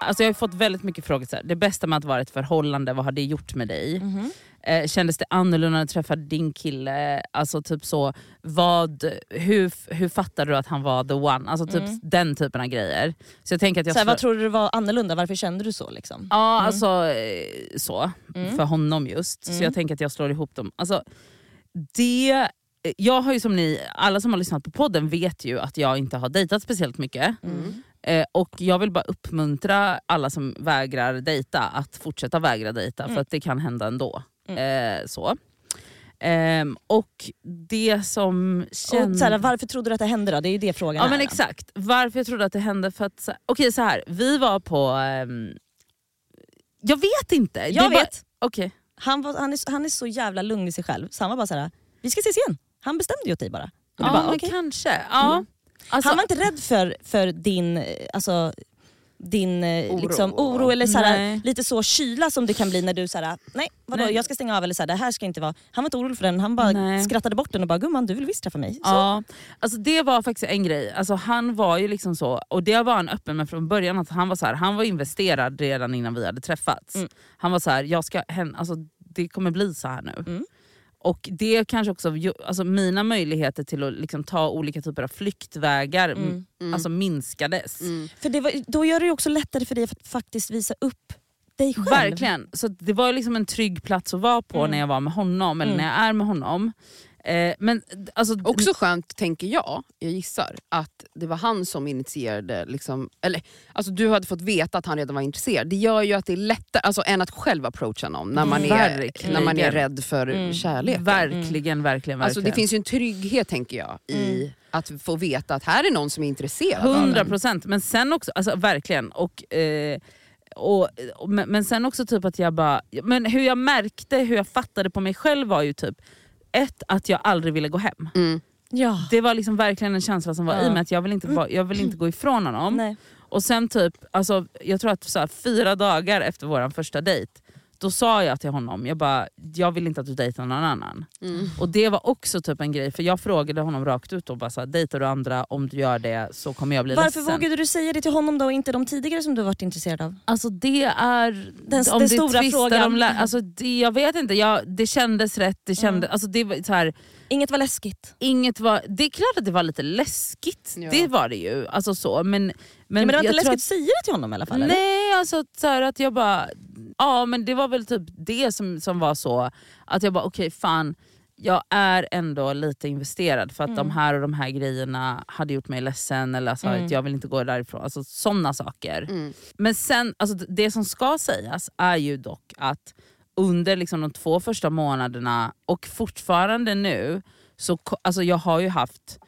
Speaker 3: Alltså jag har fått väldigt mycket frågor, så här, det bästa med att vara i ett förhållande, vad har det gjort med dig?
Speaker 1: Mhm.
Speaker 3: Eh, kändes det annorlunda när du träffade din kille? Alltså typ så, vad, hur, hur fattade du att han var the one? Alltså typ
Speaker 1: Mm.
Speaker 3: den typen av grejer. Så jag tänker att jag
Speaker 1: Så här,
Speaker 3: slår-
Speaker 1: vad tror du var annorlunda? Varför kände du så? Liksom?
Speaker 3: Ja,
Speaker 1: Mm.
Speaker 3: alltså eh, så.
Speaker 1: Mm.
Speaker 3: För honom just. Så
Speaker 1: Mm.
Speaker 3: jag tänker att jag slår ihop dem. Alltså, det, jag har ju som ni, alla som har lyssnat på podden vet ju att jag inte har dejtat speciellt mycket. Eh, och jag vill bara uppmuntra alla som vägrar dejta att fortsätta vägra dejta
Speaker 1: Mm.
Speaker 3: för att det kan hända ändå.
Speaker 1: Mm.
Speaker 3: Eh, så. Ehm, och det som
Speaker 1: Och,
Speaker 3: känns...
Speaker 1: så här, varför trodde du att det hände då? Det är ju det frågan
Speaker 3: Ja men exakt, varför jag trodde att det hände för att... Okej så här, vi var på... ehm, jag vet inte.
Speaker 1: Jag
Speaker 3: det var-
Speaker 1: vet.
Speaker 3: Okej.
Speaker 1: Han, var, han, är, han är så jävla lugn i sig själv. Så han var bara så här, vi ska ses igen. Han bestämde ju åt dig bara. Och
Speaker 3: Ja
Speaker 1: bara, okej.
Speaker 3: kanske. Ja.
Speaker 1: Mm.
Speaker 3: Alltså,
Speaker 1: Han var inte rädd för, för din, alltså, din eh,
Speaker 4: Oro.
Speaker 1: Liksom, oro eller så här,
Speaker 3: Nej.
Speaker 1: lite så kyla som det kan bli när du säger nej vadå
Speaker 3: Nej.
Speaker 1: jag ska stänga av eller så här, det här ska inte vara. Han var inte orolig för den, han bara
Speaker 3: Nej.
Speaker 1: skrattade bort den och bara gumman du vill visst träffa mig. Så.
Speaker 3: Ja, alltså det var faktiskt en grej. Alltså han var ju liksom så, och det var han öppen med från början, att han var så här, han var investerad redan innan vi hade träffats.
Speaker 1: Mm.
Speaker 3: Han var så här, jag ska, alltså, det kommer bli så här nu.
Speaker 1: Mm.
Speaker 3: Och det kanske också, alltså mina möjligheter till att liksom ta olika typer av flyktvägar
Speaker 1: Mm.
Speaker 4: Mm.
Speaker 3: alltså minskades.
Speaker 4: Mm.
Speaker 1: För det var, då gör det ju också lättare för dig att faktiskt visa upp dig själv.
Speaker 3: Verkligen. Så det var liksom en trygg plats att vara på
Speaker 1: Mm.
Speaker 3: när jag var med honom, eller
Speaker 1: Mm.
Speaker 3: när jag är med honom. Eh, men alltså,
Speaker 4: Också skönt, tänker jag, jag gissar, att det var han som initierade, liksom, eller alltså du hade fått veta att han redan var intresserad. Det gör ju att det är lättare alltså, än att själv approacha någon när man, är, när man är rädd för
Speaker 1: Mm.
Speaker 4: kärlek.
Speaker 3: verkligen, verkligen, verkligen.
Speaker 4: Alltså, det finns ju en trygghet tänker jag i
Speaker 1: Mm.
Speaker 4: att få veta att här är någon som är intresserad av
Speaker 3: Hundra
Speaker 4: en.
Speaker 3: procent, men sen också, alltså verkligen. Och, eh, och, och, men, men sen också typ att jag bara, men hur jag märkte, hur jag fattade på mig själv var ju typ ett, att jag aldrig ville gå hem.
Speaker 4: Mm.
Speaker 1: Ja.
Speaker 3: Det var liksom verkligen en känsla som var
Speaker 1: Ja.
Speaker 3: i mig, att jag vill inte, jag vill inte gå ifrån honom.
Speaker 1: Nej.
Speaker 3: Och sen typ, alltså, jag tror att så här, fyra dagar efter vår första dejt, då sa jag till honom, jag bara, jag vill inte att du dejtar någon annan.
Speaker 4: Mm.
Speaker 3: Och det var också typ en grej, för jag frågade honom rakt ut och bara så här, dejtar du andra, om du gör det så kommer jag bli
Speaker 1: Varför
Speaker 3: ledsen.
Speaker 1: vågade du säga det till honom då och inte de tidigare som du varit intresserad av?
Speaker 3: Alltså det är...
Speaker 1: Den-
Speaker 3: om
Speaker 1: den stora frågan.
Speaker 3: Om, alltså det, jag vet inte, jag, det kändes rätt. Det, kände,
Speaker 1: Mm.
Speaker 3: alltså det, var så här,
Speaker 1: Inget var läskigt.
Speaker 3: inget var, det är klart att det var lite läskigt,
Speaker 4: Ja.
Speaker 3: det var det ju. Alltså så, men, men,
Speaker 1: ja, men det var
Speaker 3: jag
Speaker 1: inte läskigt att säga det till honom i alla fall? eller?
Speaker 3: Nej, alltså så här, att jag bara... Ja men det var väl typ det som, som var så, att jag bara okej fan, jag är ändå lite investerad för att de
Speaker 1: Mm.
Speaker 3: här och de här grejerna hade gjort mig ledsen eller alltså,
Speaker 1: Mm.
Speaker 3: att jag vill inte gå därifrån. Alltså sådana saker.
Speaker 4: Mm.
Speaker 3: Men sen, alltså det som ska sägas är ju dock att under liksom de två första månaderna och fortfarande nu, så alltså jag har ju haft,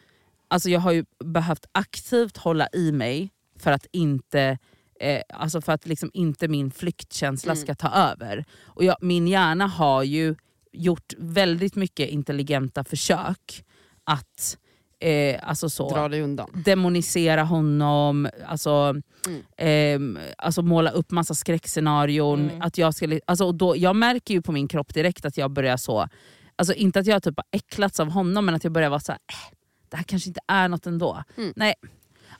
Speaker 3: alltså jag har ju behövt aktivt hålla i mig för att inte Eh, alltså för att liksom inte min flyktkänsla
Speaker 4: Mm.
Speaker 3: ska ta över. Och jag, min hjärna har ju gjort väldigt mycket intelligenta försök att eh, alltså så,
Speaker 4: Dra dig undan.
Speaker 3: demonisera honom, alltså,
Speaker 4: Mm.
Speaker 3: ehm, alltså måla upp massa skräckscenarion.
Speaker 1: Mm.
Speaker 3: Att jag, skulle, alltså, och då, jag märker ju på min kropp direkt att jag börjar så, alltså inte att jag typ har äcklats av honom men att jag börjar vara så här, äh, det här kanske inte är något ändå.
Speaker 4: Mm.
Speaker 3: Nej.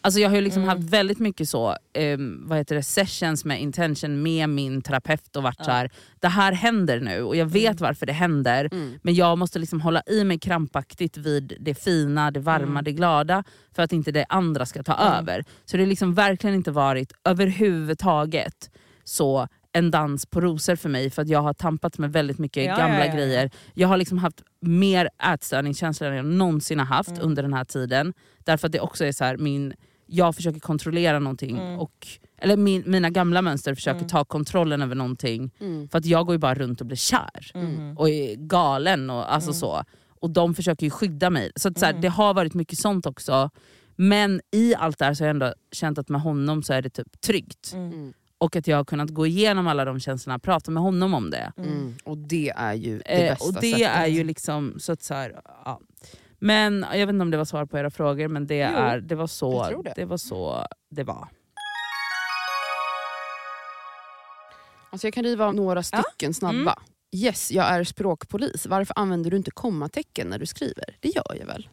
Speaker 3: Alltså jag har ju liksom
Speaker 1: Mm.
Speaker 3: haft väldigt mycket så, ehm, vad heter det, sessions med intention med min terapeut och varit
Speaker 1: Ja.
Speaker 3: så här, det här händer nu och jag vet
Speaker 1: Mm.
Speaker 3: varför det händer.
Speaker 4: Mm.
Speaker 3: Men jag måste liksom hålla i mig krampaktigt vid det fina, det varma,
Speaker 1: Mm.
Speaker 3: det glada för att inte det andra ska ta över. Så det har liksom verkligen inte varit överhuvudtaget så en dans på rosor för mig för att jag har tampat med väldigt mycket
Speaker 1: Ja,
Speaker 3: gamla
Speaker 1: ja, ja.
Speaker 3: grejer. Jag har liksom haft mer ätstörningskänslor än jag någonsin har haft
Speaker 1: Mm.
Speaker 3: under den här tiden. Därför att det också är så här, min, jag försöker kontrollera någonting
Speaker 1: Mm.
Speaker 3: och eller min, mina gamla mönster försöker
Speaker 1: Mm.
Speaker 3: ta kontrollen över någonting.
Speaker 4: Mm.
Speaker 3: För att jag går ju bara runt och blir kär
Speaker 1: Mhm.
Speaker 3: och är galen. Och, alltså
Speaker 1: Mm.
Speaker 3: så. och de försöker ju skydda mig. Så, att, så här,
Speaker 1: Mm.
Speaker 3: det har varit mycket sånt också. Men i allt det här så har jag ändå känt att med honom så är det typ tryggt.
Speaker 1: Mm.
Speaker 4: Mm.
Speaker 3: Och att jag har kunnat gå igenom alla de känslorna, prata med honom om det.
Speaker 1: Mm.
Speaker 4: Mm. Och det är ju det
Speaker 3: Eh,
Speaker 4: bästa
Speaker 3: och det
Speaker 4: sättet.
Speaker 3: är ju liksom så att så här, ja. Men jag vet inte om det var svar på era frågor men det,
Speaker 4: Jo,
Speaker 3: är, det, var, så,
Speaker 4: det.
Speaker 3: det var så det var.
Speaker 4: Alltså jag kan riva av några stycken snabba.
Speaker 1: Mm.
Speaker 4: Yes, jag är språkpolis. Varför använder du inte kommatecken när du skriver? Det gör jag väl?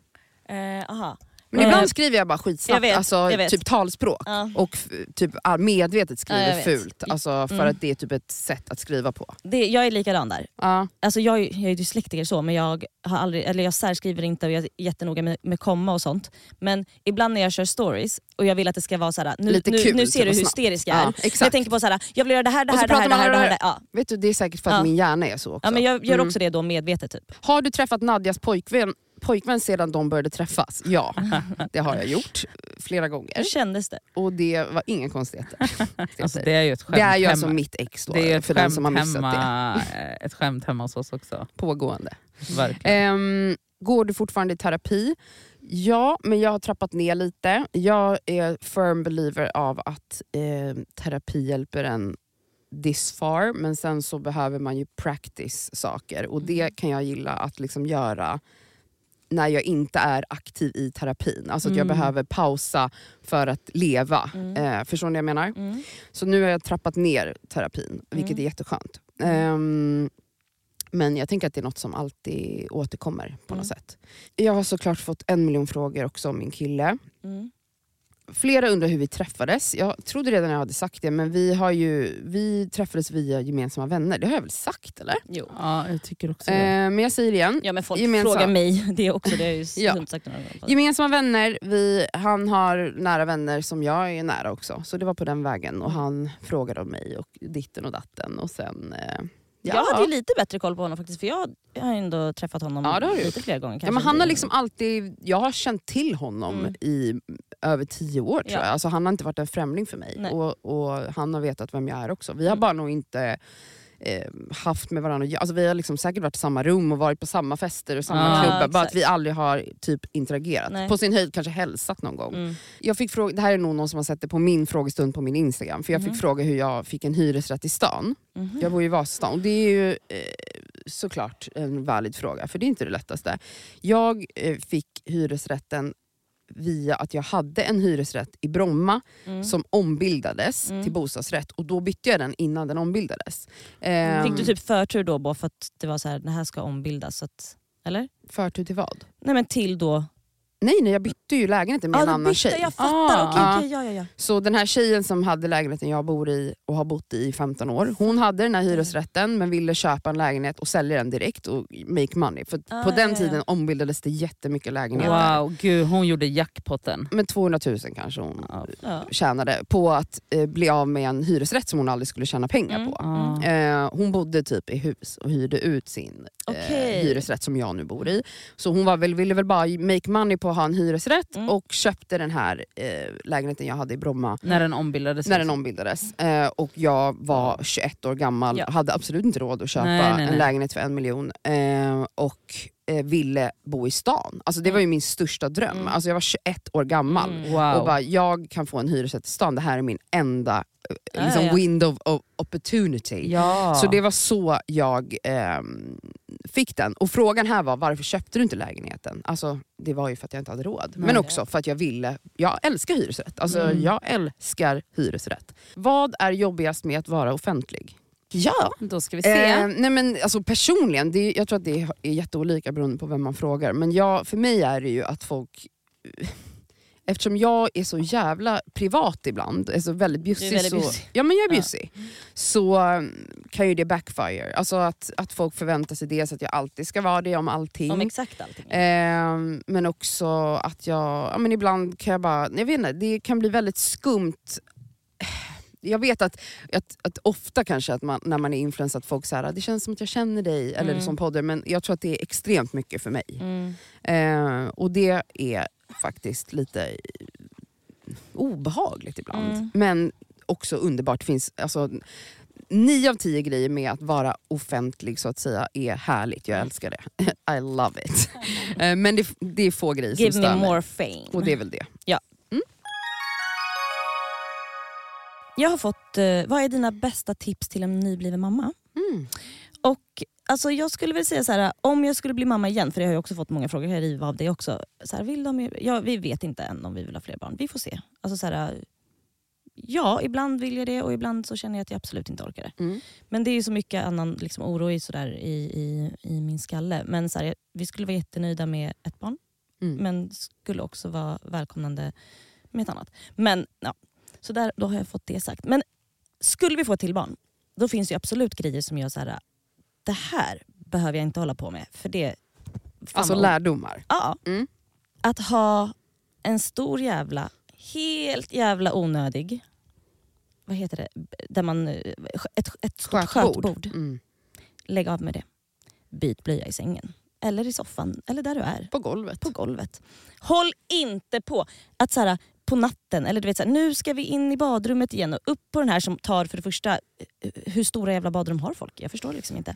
Speaker 1: Eh, aha.
Speaker 4: Men ibland skriver jag bara
Speaker 1: jag
Speaker 4: skitsnabbt,
Speaker 1: vet,
Speaker 4: alltså,
Speaker 1: jag
Speaker 4: typ talspråk.
Speaker 1: Ja.
Speaker 4: Och typ medvetet skriver
Speaker 1: Ja,
Speaker 4: fult. Alltså, för
Speaker 1: Mm.
Speaker 4: att det är typ ett sätt att skriva på.
Speaker 1: Det, jag är likadan där.
Speaker 4: Ja.
Speaker 1: Alltså jag, jag är dyslektiker så, men jag, har aldrig, eller jag särskriver inte och jag är jättenoga med, med komma och sånt. Men ibland när jag kör stories och jag vill att det ska vara såhär, nu,
Speaker 4: Lite
Speaker 1: nu,
Speaker 4: kul,
Speaker 1: nu ser
Speaker 4: typ,
Speaker 1: du hur hysterisk jag är. Jag tänker på såhär, jag vill göra det här, det här, det här, det här, det här. Det här.
Speaker 4: Vet du, det är säkert för att min hjärna är så också.
Speaker 1: ja, men jag gör
Speaker 4: Mm.
Speaker 1: också det då medvetet. Typ.
Speaker 4: Har du träffat Nadjas pojkvän, pojkvän sedan de började träffas? Ja, det har jag gjort flera gånger.
Speaker 1: Hur kändes det?
Speaker 4: Och det var inga konstigheter.
Speaker 3: Alltså, det är ju ett skämt
Speaker 4: det är ju alltså
Speaker 3: hemma.
Speaker 4: mitt ex då,
Speaker 3: det är ett
Speaker 4: för den som har missat det.
Speaker 3: hemma, eh, ett skämt hemma hos oss också.
Speaker 4: Pågående.
Speaker 3: Verkligen.
Speaker 4: Ehm, går du fortfarande i terapi? Ja, men jag har trappat ner lite. Jag är firm believer av att eh, terapi hjälper en this far, men sen så behöver man ju practice saker och det kan jag gilla att liksom göra när jag inte är aktiv i terapin. Alltså att jag
Speaker 1: Mm.
Speaker 4: behöver pausa för att leva.
Speaker 1: Mm.
Speaker 4: Eh, förstår ni vad jag menar?
Speaker 1: Mm.
Speaker 4: Så nu har jag trappat ner terapin, vilket
Speaker 1: Mm.
Speaker 4: är jätteskönt. Ehm, men jag tänker att det är något som alltid återkommer på
Speaker 1: Mm.
Speaker 4: något sätt. Jag har såklart fått en miljon frågor också om min kille.
Speaker 1: Mm.
Speaker 4: Flera undrar hur vi träffades. Jag trodde redan jag hade sagt det, men vi, har ju, vi träffades via gemensamma vänner. Det har jag väl sagt eller?
Speaker 1: Jo.
Speaker 3: Ja, jag tycker också det.
Speaker 4: Ehm, men jag säger det igen.
Speaker 1: Ja men folk
Speaker 4: Gemensam-
Speaker 1: frågar mig det också, det har jag ju
Speaker 4: Ja.
Speaker 1: sagt.
Speaker 4: Gemensamma vänner, vi, han har nära vänner som jag är nära också. Så det var på den vägen. Och han frågade om mig och ditten och datten. Och sen... Eh, ja.
Speaker 1: Jag hade ju lite bättre koll på honom faktiskt för jag har ändå träffat honom
Speaker 4: Ja, det har du
Speaker 1: lite fler gånger.
Speaker 4: Ja, men han har liksom alltid, jag har känt till honom
Speaker 1: Mm.
Speaker 4: i över tio år tror
Speaker 1: Ja.
Speaker 4: jag. Alltså, han har inte varit en främling för mig. Och, och Han har vetat vem jag är också. Vi har
Speaker 1: Mm.
Speaker 4: bara nog inte eh, haft med varandra alltså, Vi har liksom säkert varit i samma rum och varit på samma fester och samma
Speaker 3: Ja,
Speaker 4: klubbar. Bara att vi aldrig har typ interagerat.
Speaker 1: Nej.
Speaker 4: På sin höjd kanske hälsat någon gång.
Speaker 1: Mm.
Speaker 4: Jag fick fråga, det här är nog någon som har sett det på min frågestund på min Instagram. För Jag
Speaker 1: Mhm.
Speaker 4: fick fråga hur jag fick en hyresrätt i stan.
Speaker 1: Mhm.
Speaker 4: Jag bor i Vasastan och det är ju eh, såklart en valid fråga, för det är inte det lättaste. Jag eh, fick hyresrätten via att jag hade en hyresrätt i Bromma
Speaker 1: Mm.
Speaker 4: som ombildades
Speaker 1: Mm.
Speaker 4: till bostadsrätt och då bytte jag den innan den ombildades. Ehm,
Speaker 1: Fick du typ förtur då bara för att det var så här, det här ska ombildas? Så att, eller?
Speaker 4: Förtur till vad?
Speaker 1: Nej men till då...
Speaker 4: Nej, nej jag bytte ju lägenheten med
Speaker 1: Ja,
Speaker 4: en annan
Speaker 1: bytte,
Speaker 4: tjej.
Speaker 1: Jag fattar,
Speaker 3: Ah.
Speaker 4: Ja.
Speaker 1: okej, ja, ja, ja.
Speaker 4: Så den här tjejen som hade lägenheten jag bor i och har bott i i 15 år, hon hade den här hyresrätten men ville köpa en lägenhet och sälja den direkt och make money. För
Speaker 1: Ah,
Speaker 4: på den
Speaker 1: ja, ja.
Speaker 4: tiden ombildades det jättemycket lägenheter.
Speaker 3: Wow, gud hon gjorde jackpotten.
Speaker 4: Men 200 000 kanske hon
Speaker 3: Ja.
Speaker 4: tjänade på att eh, bli av med en hyresrätt som hon aldrig skulle tjäna pengar
Speaker 1: Mm.
Speaker 4: på.
Speaker 3: Ja.
Speaker 4: Eh, hon bodde typ i hus och hyrde ut sin
Speaker 1: Okej.
Speaker 4: eh, hyresrätt som jag nu bor i. Så hon var väl, ville väl bara make money på att ha en hyresrätt
Speaker 1: Mm.
Speaker 4: och köpte den här eh, lägenheten jag hade i Bromma
Speaker 3: När den ombildades.
Speaker 4: när den ombildades. Eh, och jag var 21 år gammal,
Speaker 1: Ja.
Speaker 4: hade absolut inte råd att köpa
Speaker 3: Nej, nej,
Speaker 4: en
Speaker 3: nej.
Speaker 4: lägenhet för en miljon. Eh, och eh, ville bo i stan. Alltså, det var ju min största dröm.
Speaker 1: Mm.
Speaker 4: Alltså, jag var 21 år gammal.
Speaker 1: Mm.
Speaker 3: Wow.
Speaker 4: Och bara, jag kan få en hyresrätt i stan, det här är min enda eh, liksom,
Speaker 1: ja, ja.
Speaker 4: window of opportunity.
Speaker 3: ja.
Speaker 4: Så det var så jag ehm, fick den. Och frågan här var varför köpte du inte lägenheten? Alltså, det var ju för att jag inte hade råd.
Speaker 3: Nej.
Speaker 4: Men också för att jag ville, jag älskar hyresrätt. Alltså,
Speaker 3: Mm.
Speaker 4: Jag älskar hyresrätt. Vad är jobbigast med att vara offentlig? Ja,
Speaker 3: Då ska vi se.
Speaker 4: Eh, nej men alltså personligen, det, jag tror att det är jätteolika beroende på vem man frågar. Men jag, för mig är det ju att folk... Eftersom jag är så jävla privat ibland, är så väldigt bjussig,
Speaker 1: Du är väldigt
Speaker 4: så, ja, men jag är
Speaker 1: Ja.
Speaker 4: bjussig så um, kan ju det backfire. Alltså att, att folk förväntar sig dels att jag alltid ska vara det om allting.
Speaker 1: Om exakt allting.
Speaker 4: Ehm, men också att jag, ja, men ibland kan jag bara, jag vet inte, det kan bli väldigt skumt. Jag vet att, att, att ofta kanske att man, när man är influencer att folk säger det känns som att jag känner dig, eller
Speaker 1: Mm.
Speaker 4: som poddar, men jag tror att det är extremt mycket för mig.
Speaker 1: Mm.
Speaker 4: Ehm, och det är faktiskt lite obehagligt ibland.
Speaker 1: Mm.
Speaker 4: Men också underbart. Finns, alltså, nio av tio grejer med att vara offentlig så att säga är härligt. Jag älskar det. I love it. Eh, Men det, det är få grejer
Speaker 1: Give
Speaker 4: som
Speaker 1: me
Speaker 4: stör mig.
Speaker 1: more fame.
Speaker 4: Och det är väl det.
Speaker 1: Jag har fått, eh, vad är dina bästa tips till en nybliven mamma?
Speaker 4: Mm.
Speaker 1: Och alltså jag skulle väl säga så här, om jag skulle bli mamma igen, för det har jag också fått många frågor här i av det också. Så här, vill de, ja, vi vet inte än om vi vill ha fler barn, vi får se. Alltså så här, ja, ibland vill jag det och ibland så känner jag att jag absolut inte orkar det.
Speaker 4: Mm.
Speaker 1: Men det är ju så mycket annan liksom, oro i, sådär, i, i, i min skalle. Men så här, vi skulle vara jättenöjda med ett barn
Speaker 4: Mm.
Speaker 1: men skulle också vara välkomnande med ett annat. Men ja, så där, då har jag fått det sagt. Men skulle vi få ett till barn, då finns det ju absolut grejer som gör så här. det här behöver jag inte hålla på med. För det,
Speaker 4: Alltså
Speaker 1: vad-
Speaker 4: lärdomar.
Speaker 1: Ja.
Speaker 4: Mm.
Speaker 1: Att ha en stor jävla, helt jävla onödig, vad heter det, där man, ett, ett stort
Speaker 4: Skötbord.
Speaker 1: skötbord.
Speaker 4: Mm.
Speaker 1: Lägg av med det. Byt blöja i sängen. Eller i soffan, eller där du är.
Speaker 4: På golvet.
Speaker 1: På golvet. Håll inte på att så här, på natten, eller du vet så här, nu ska vi in i badrummet igen och upp på den här som tar för det första, eh, hur stora jävla badrum har folk? Jag förstår liksom inte.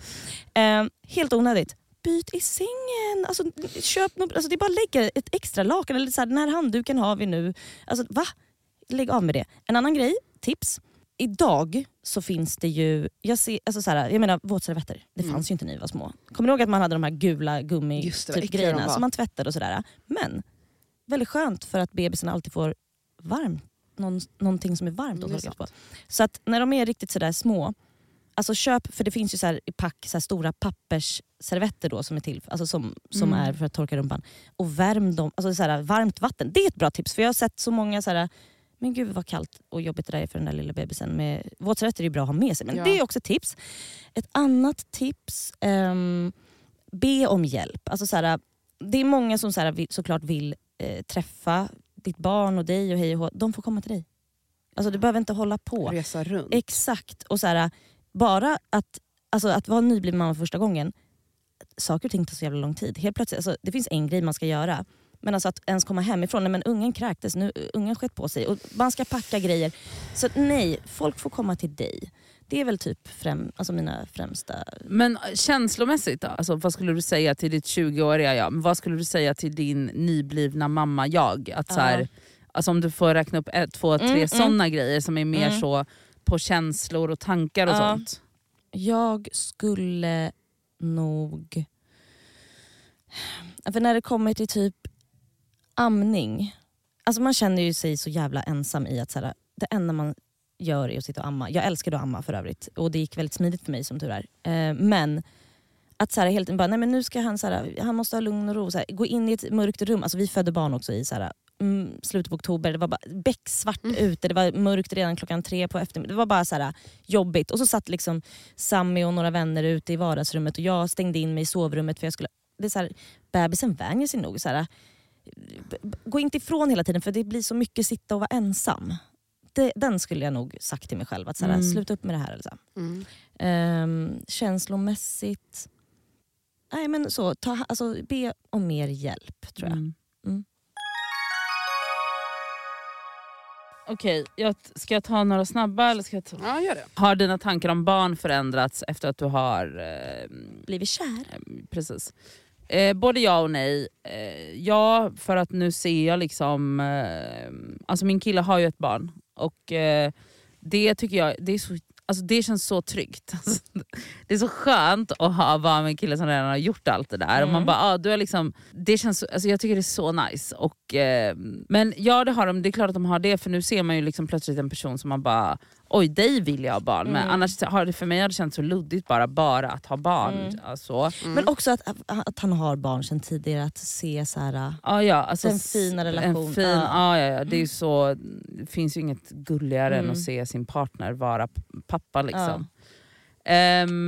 Speaker 1: Eh, helt onödigt. Byt i sängen. Alltså, köp alltså, det är bara att lägga ett extra lakan. Eller så här, den här handduken har vi nu. Alltså, va? Lägg av med det. En annan grej, tips. Idag så finns det ju, jag, ser, alltså så här, jag menar våtservetter, det
Speaker 4: Mm.
Speaker 1: fanns ju inte när vi var små. Kommer ni ihåg att man hade de här gula gummi
Speaker 4: Just det, vad
Speaker 1: typ, som man tvättade och sådär. Men väldigt skönt för att bebisen alltid får varmt, någon, någonting som är varmt
Speaker 4: Mm,
Speaker 1: att
Speaker 4: är
Speaker 1: torka på. Så att när de är riktigt sådär små, alltså köp, för det finns ju så i pack så stora pappersservetter då som är till alltså som, som
Speaker 3: Mm.
Speaker 1: är för att torka rumpan. Och värm dem, alltså så här, varmt vatten. Det är ett bra tips för jag har sett så många så här, men gud vad kallt och jobbigt det där är för den där lilla bebisen. Med, våtservetter är ju bra att ha med sig men
Speaker 4: Ja.
Speaker 1: det är också ett tips. Ett annat tips, ehm, be om hjälp. Alltså så här, det är många som så här, såklart vill eh, träffa ditt barn och dig och hej och hå. De får komma till dig. Alltså du behöver inte hålla på.
Speaker 4: Resa runt.
Speaker 1: Exakt. Och så här, bara att, alltså, att vara nybliven mamma första gången, saker och ting tar så jävla lång tid. Helt plötsligt, alltså, det finns en grej man ska göra. Men alltså att ens komma hemifrån, nej men ungen kräktes, nu, ungen skett på sig och man ska packa grejer. Så nej, folk får komma till dig. Det är väl typ främ, alltså mina främsta...
Speaker 3: Men känslomässigt då? Alltså, vad skulle du säga till ditt 20-åriga jag? Men Vad skulle du säga till din nyblivna mamma-jag? Att så här,
Speaker 1: Ja.
Speaker 3: alltså, om du får räkna upp ett, två, tre
Speaker 1: Mm, mm.
Speaker 3: sådana grejer som är mer
Speaker 1: Mm.
Speaker 3: så på känslor och tankar och
Speaker 1: Ja.
Speaker 3: sånt.
Speaker 1: Jag skulle nog... För när det kommer till typ amning, alltså man känner ju sig så jävla ensam i att så här, det enda man gör är att sitta och amma. Jag älskade att amma för övrigt och det gick väldigt smidigt för mig som tur är. Eh, men att så här, helt bara, nej men nu ska han, så här, han måste ha lugn och ro. Så här, gå in i ett mörkt rum. Alltså, vi födde barn också i så här, mm, slutet på oktober. Det var bara becksvart
Speaker 4: Mm.
Speaker 1: ute. Det var mörkt redan klockan tre på eftermiddagen. Det var bara så här, jobbigt. Och så satt liksom Sammy och några vänner ute i vardagsrummet och jag stängde in mig i sovrummet. för jag skulle, det är så här, Bebisen vänjer sig nog. Så här, gå inte ifrån hela tiden för det blir så mycket sitta och vara ensam. Det, den skulle jag nog sagt till mig själv. Att så här,
Speaker 3: Mm.
Speaker 1: Sluta upp med det här. Eller så.
Speaker 4: Mm.
Speaker 1: Um, känslomässigt... Nej men så, ta, alltså, be om mer hjälp tror jag.
Speaker 3: Mm.
Speaker 1: Mm.
Speaker 3: Okej, jag, ska jag ta några snabba? Eller ska jag ta...
Speaker 4: Ja, gör det.
Speaker 3: Har dina tankar om barn förändrats efter att du har... Eh,
Speaker 1: Blivit kär?
Speaker 3: precis. Eh, både ja och nej. Eh, ja, för att nu ser jag liksom... Eh, alltså min kille har ju ett barn. Och eh, det tycker jag det är så, alltså det känns så tryggt. Alltså, det är så skönt att ha vara med en kille som redan har gjort allt det där. Och man
Speaker 1: Mm.
Speaker 3: bara, ah, du har liksom, det känns, så- alltså jag tycker det är så nice. Och, eh, men ja det har de, det är klart att de har det för nu ser man ju liksom plötsligt en person som man bara oj dig vill jag ha barn med.
Speaker 1: Mm.
Speaker 3: Annars har det för mig har det känts så luddigt bara, bara att ha barn.
Speaker 1: Mm.
Speaker 3: Alltså.
Speaker 4: Mm.
Speaker 1: Men också att, att han har barn sedan tidigare, att se så här,
Speaker 3: Ja, ja, alltså,
Speaker 1: En fin relation,
Speaker 3: En fin,
Speaker 1: ja.
Speaker 3: ja. Ja, ja, det, är ju så, det finns ju inget gulligare än
Speaker 1: Mm.
Speaker 3: att se sin partner vara pappa. Liksom. Ehm,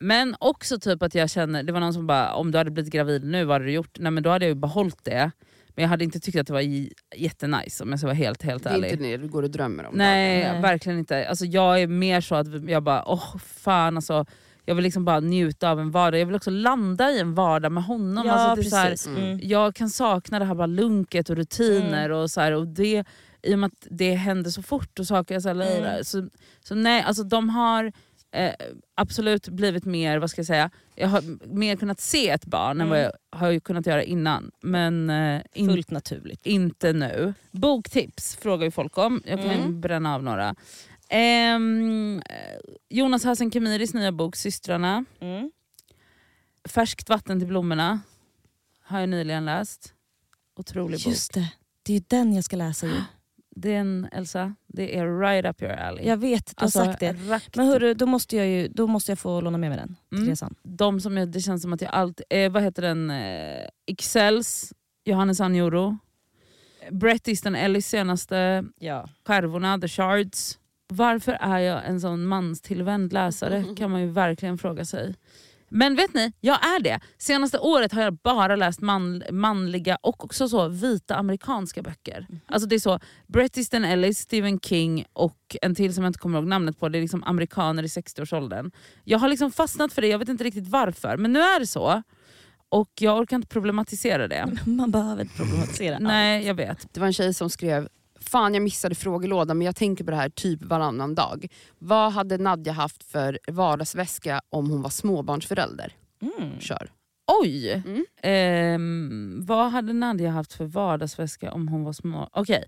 Speaker 3: men också typ att jag känner, det var någon som bara, om du hade blivit gravid nu, vad hade du gjort? Nej men då hade jag ju behållit det. Men jag hade inte tyckt att det var jättenice om jag ska vara helt, helt
Speaker 4: Det är
Speaker 3: ärlig.
Speaker 4: inte det du går och drömmer om.
Speaker 3: Nej,
Speaker 1: Nej.
Speaker 3: verkligen inte. Alltså, jag är mer så att jag bara, åh fan alltså. Jag vill liksom bara njuta av en vardag. Jag vill också landa i en vardag med honom.
Speaker 1: Ja
Speaker 3: alltså, det är så här,
Speaker 1: precis.
Speaker 4: Mm.
Speaker 1: Mm.
Speaker 3: jag kan sakna det här bara lunket och rutiner. och så här, och det, I och med att det händer så fort och saker så, här,
Speaker 1: Mm.
Speaker 3: så, så nej, alltså de har eh, absolut blivit mer, vad ska jag säga, jag har mer kunnat se ett barn än vad
Speaker 1: Mm.
Speaker 3: jag har kunnat göra innan. Men eh, in,
Speaker 1: Fullt naturligt.
Speaker 3: inte nu. Boktips frågar ju folk om, jag kan
Speaker 1: Mm.
Speaker 3: bränna av några. Ehm, eh, Jonas Hassan Khemiris nya bok Systrarna.
Speaker 1: Mm.
Speaker 3: Färskt vatten till blommorna har jag nyligen läst. Otrolig bok.
Speaker 1: Just det, det är ju den jag ska läsa ju.
Speaker 3: Den Elsa, det är right up your alley.
Speaker 1: Jag vet, du har
Speaker 3: Alltså,
Speaker 1: sagt det.
Speaker 3: rakt-
Speaker 1: Men hörru, då måste jag, ju, då måste jag få låna med mig den till
Speaker 3: Mm.
Speaker 1: resan.
Speaker 3: de som jag, det känns som att jag alltid, eh, vad heter den, eh, Excels Johannes Anjoro. Bret Easton Ellis senaste
Speaker 1: Ja.
Speaker 3: skärvorna, The Shards. Varför är jag en sån manstillvänd läsare kan man ju verkligen fråga sig. Men vet ni, jag är det. Senaste året har jag bara läst man, manliga och också så vita amerikanska böcker. Alltså det är så Bret Easton Ellis, Stephen King och en till som jag inte kommer ihåg namnet på. Det är liksom amerikaner i 60-årsåldern. Jag har liksom fastnat för det, jag vet inte riktigt varför. Men nu är det så. Och jag orkar inte problematisera det.
Speaker 1: Man behöver inte problematisera allt.
Speaker 3: Nej, jag vet.
Speaker 4: Det var en tjej som skrev Fan jag missade frågelådan men jag tänker på det här typ varannan dag. Vad hade Nadja haft för vardagsväska om hon var småbarnsförälder?
Speaker 1: Mm.
Speaker 4: Kör.
Speaker 3: Oj!
Speaker 4: Mm.
Speaker 3: Ehm, vad hade Nadia haft för vardagsväska om hon var små? Okej.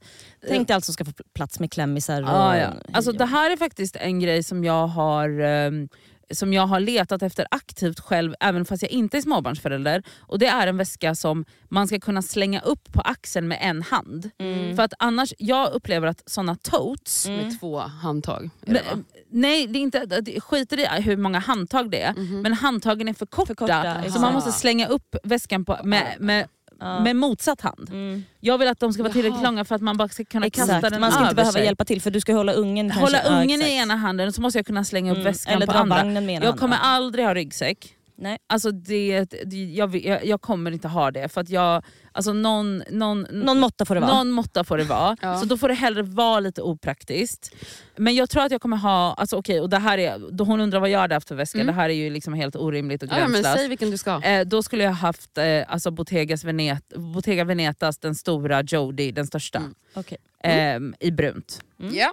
Speaker 1: Tänk dig allt som ska få plats med klämmisar. Och,
Speaker 3: Ah, ja. alltså, det här är faktiskt en grej som jag har ehm, som jag har letat efter aktivt själv även fast jag inte är småbarnsförälder. Och Det är en väska som man ska kunna slänga upp på axeln med en hand.
Speaker 1: Mm.
Speaker 3: För att annars, Jag upplever att såna totes,
Speaker 1: Mm.
Speaker 4: Med två handtag. Det,
Speaker 3: nej det är inte, det skiter i hur många handtag det är,
Speaker 4: Mhm.
Speaker 3: men handtagen är för korta.
Speaker 1: korta,
Speaker 3: så man måste slänga upp väskan på, med, med,
Speaker 1: Ja.
Speaker 3: med motsatt hand.
Speaker 1: Mm.
Speaker 3: Jag vill att de ska vara tillräckligt
Speaker 4: Jaha.
Speaker 3: långa för att man bara ska kunna
Speaker 1: Exakt,
Speaker 3: kasta den
Speaker 1: man ska inte behöva
Speaker 3: sig.
Speaker 1: hjälpa till för du ska hålla ungen
Speaker 3: Hålla
Speaker 1: kanske. Ja,
Speaker 3: ungen i
Speaker 1: exakt.
Speaker 3: ena handen så måste jag kunna slänga upp
Speaker 1: Mm.
Speaker 3: väskan
Speaker 1: Eller
Speaker 3: på
Speaker 1: dra
Speaker 3: andra. Jag kommer aldrig ha ryggsäck.
Speaker 1: Nej.
Speaker 3: Alltså det, det, jag, jag, jag kommer inte ha det för att jag, alltså någon, någon,
Speaker 1: Någon måtta får det vara.
Speaker 3: någon måtta får det vara.
Speaker 4: Ja.
Speaker 3: Så då får det hellre vara lite opraktiskt. Men jag tror att jag kommer ha, alltså okej, och det här är, då hon undrar vad jag hade haft för väska,
Speaker 4: Mm.
Speaker 3: det här är ju liksom helt orimligt och
Speaker 4: Ja, men
Speaker 3: gränslöst.
Speaker 4: säg vilken du ska.
Speaker 3: Eh, då skulle jag haft eh, alltså Bottegas Venet, Bottega Venetas, den stora Jody, den största.
Speaker 4: Mm.
Speaker 1: Okej.
Speaker 3: ehm, I brunt.
Speaker 1: Mm.
Speaker 4: Ja.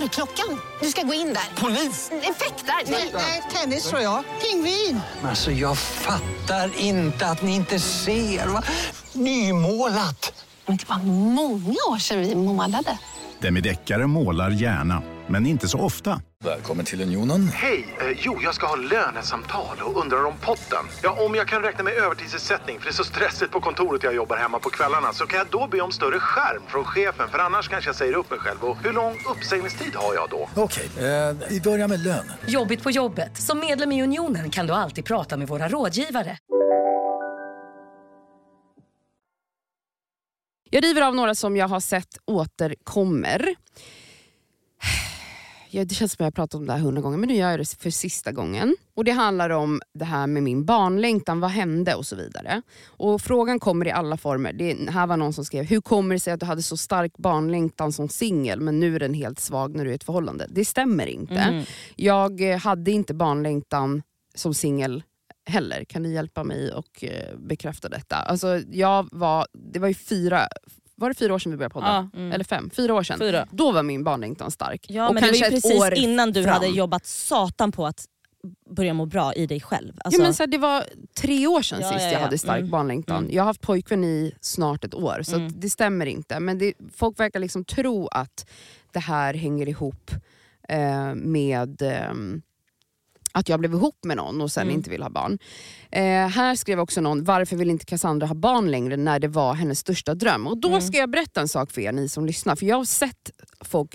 Speaker 5: Dörrklockan. Du ska gå in där. Polis? Effektar? Nej, tennis tror jag. Pingvin.
Speaker 6: Alltså jag fattar inte att ni inte ser. Va? Nymålat!
Speaker 5: Men det var många år sedan vi målade.
Speaker 7: Demideckare målar gärna, men inte så ofta.
Speaker 8: Välkommen till Unionen.
Speaker 9: Hej! Eh, jo, jag ska ha lönesamtal och undrar om potten. Ja, om jag kan räkna med övertidsersättning för det är så stressigt på kontoret jag jobbar hemma på kvällarna så kan jag då be om större skärm från chefen för annars kanske jag säger upp mig själv. Och hur lång uppsägningstid har jag då?
Speaker 8: Okej, eh, vi börjar med lön.
Speaker 10: Jobbigt på jobbet. Som medlem i Unionen kan du alltid prata med våra rådgivare.
Speaker 4: Jag river av några som jag har sett återkommer. Ja, det känns som jag har pratat om det här hundra gånger men nu gör jag det för sista gången. Och Det handlar om det här med min barnlängtan, vad hände och så vidare. Och Frågan kommer i alla former. Det här var någon som skrev, hur kommer det sig att du hade så stark barnlängtan som singel men nu är den helt svag när du är i ett förhållande? Det stämmer inte.
Speaker 1: Mm.
Speaker 4: Jag eh, hade inte barnlängtan som singel heller. Kan ni hjälpa mig och eh, bekräfta detta? Alltså, jag var, det var ju fyra, var det fyra år sedan vi började podda?
Speaker 3: Ja,
Speaker 1: Mm.
Speaker 4: Eller fem? Fyra år sedan.
Speaker 3: fyra.
Speaker 4: Då var min barnlängtan stark.
Speaker 1: Ja,
Speaker 4: och
Speaker 1: men det var ju
Speaker 4: kanske
Speaker 1: precis innan du
Speaker 4: fram.
Speaker 1: hade jobbat satan på att börja må bra i dig själv. Alltså,
Speaker 4: ja, men så här, det var tre år sedan
Speaker 1: Ja,
Speaker 4: sist
Speaker 1: ja,
Speaker 4: jag
Speaker 1: ja.
Speaker 4: hade stark
Speaker 1: Mm.
Speaker 4: barnlängtan.
Speaker 1: Mm.
Speaker 4: Jag har haft pojkvän i snart ett år, så
Speaker 1: Mm.
Speaker 4: att det stämmer inte. Men det, folk verkar liksom tro att det här hänger ihop eh, med ehm, att jag blev ihop med någon och sen
Speaker 1: Mm.
Speaker 4: inte vill ha barn. Eh, här skrev också någon, varför vill inte Cassandra ha barn längre när det var hennes största dröm? Och då
Speaker 1: Mm.
Speaker 4: ska jag berätta en sak för er, ni som lyssnar. För jag har sett folk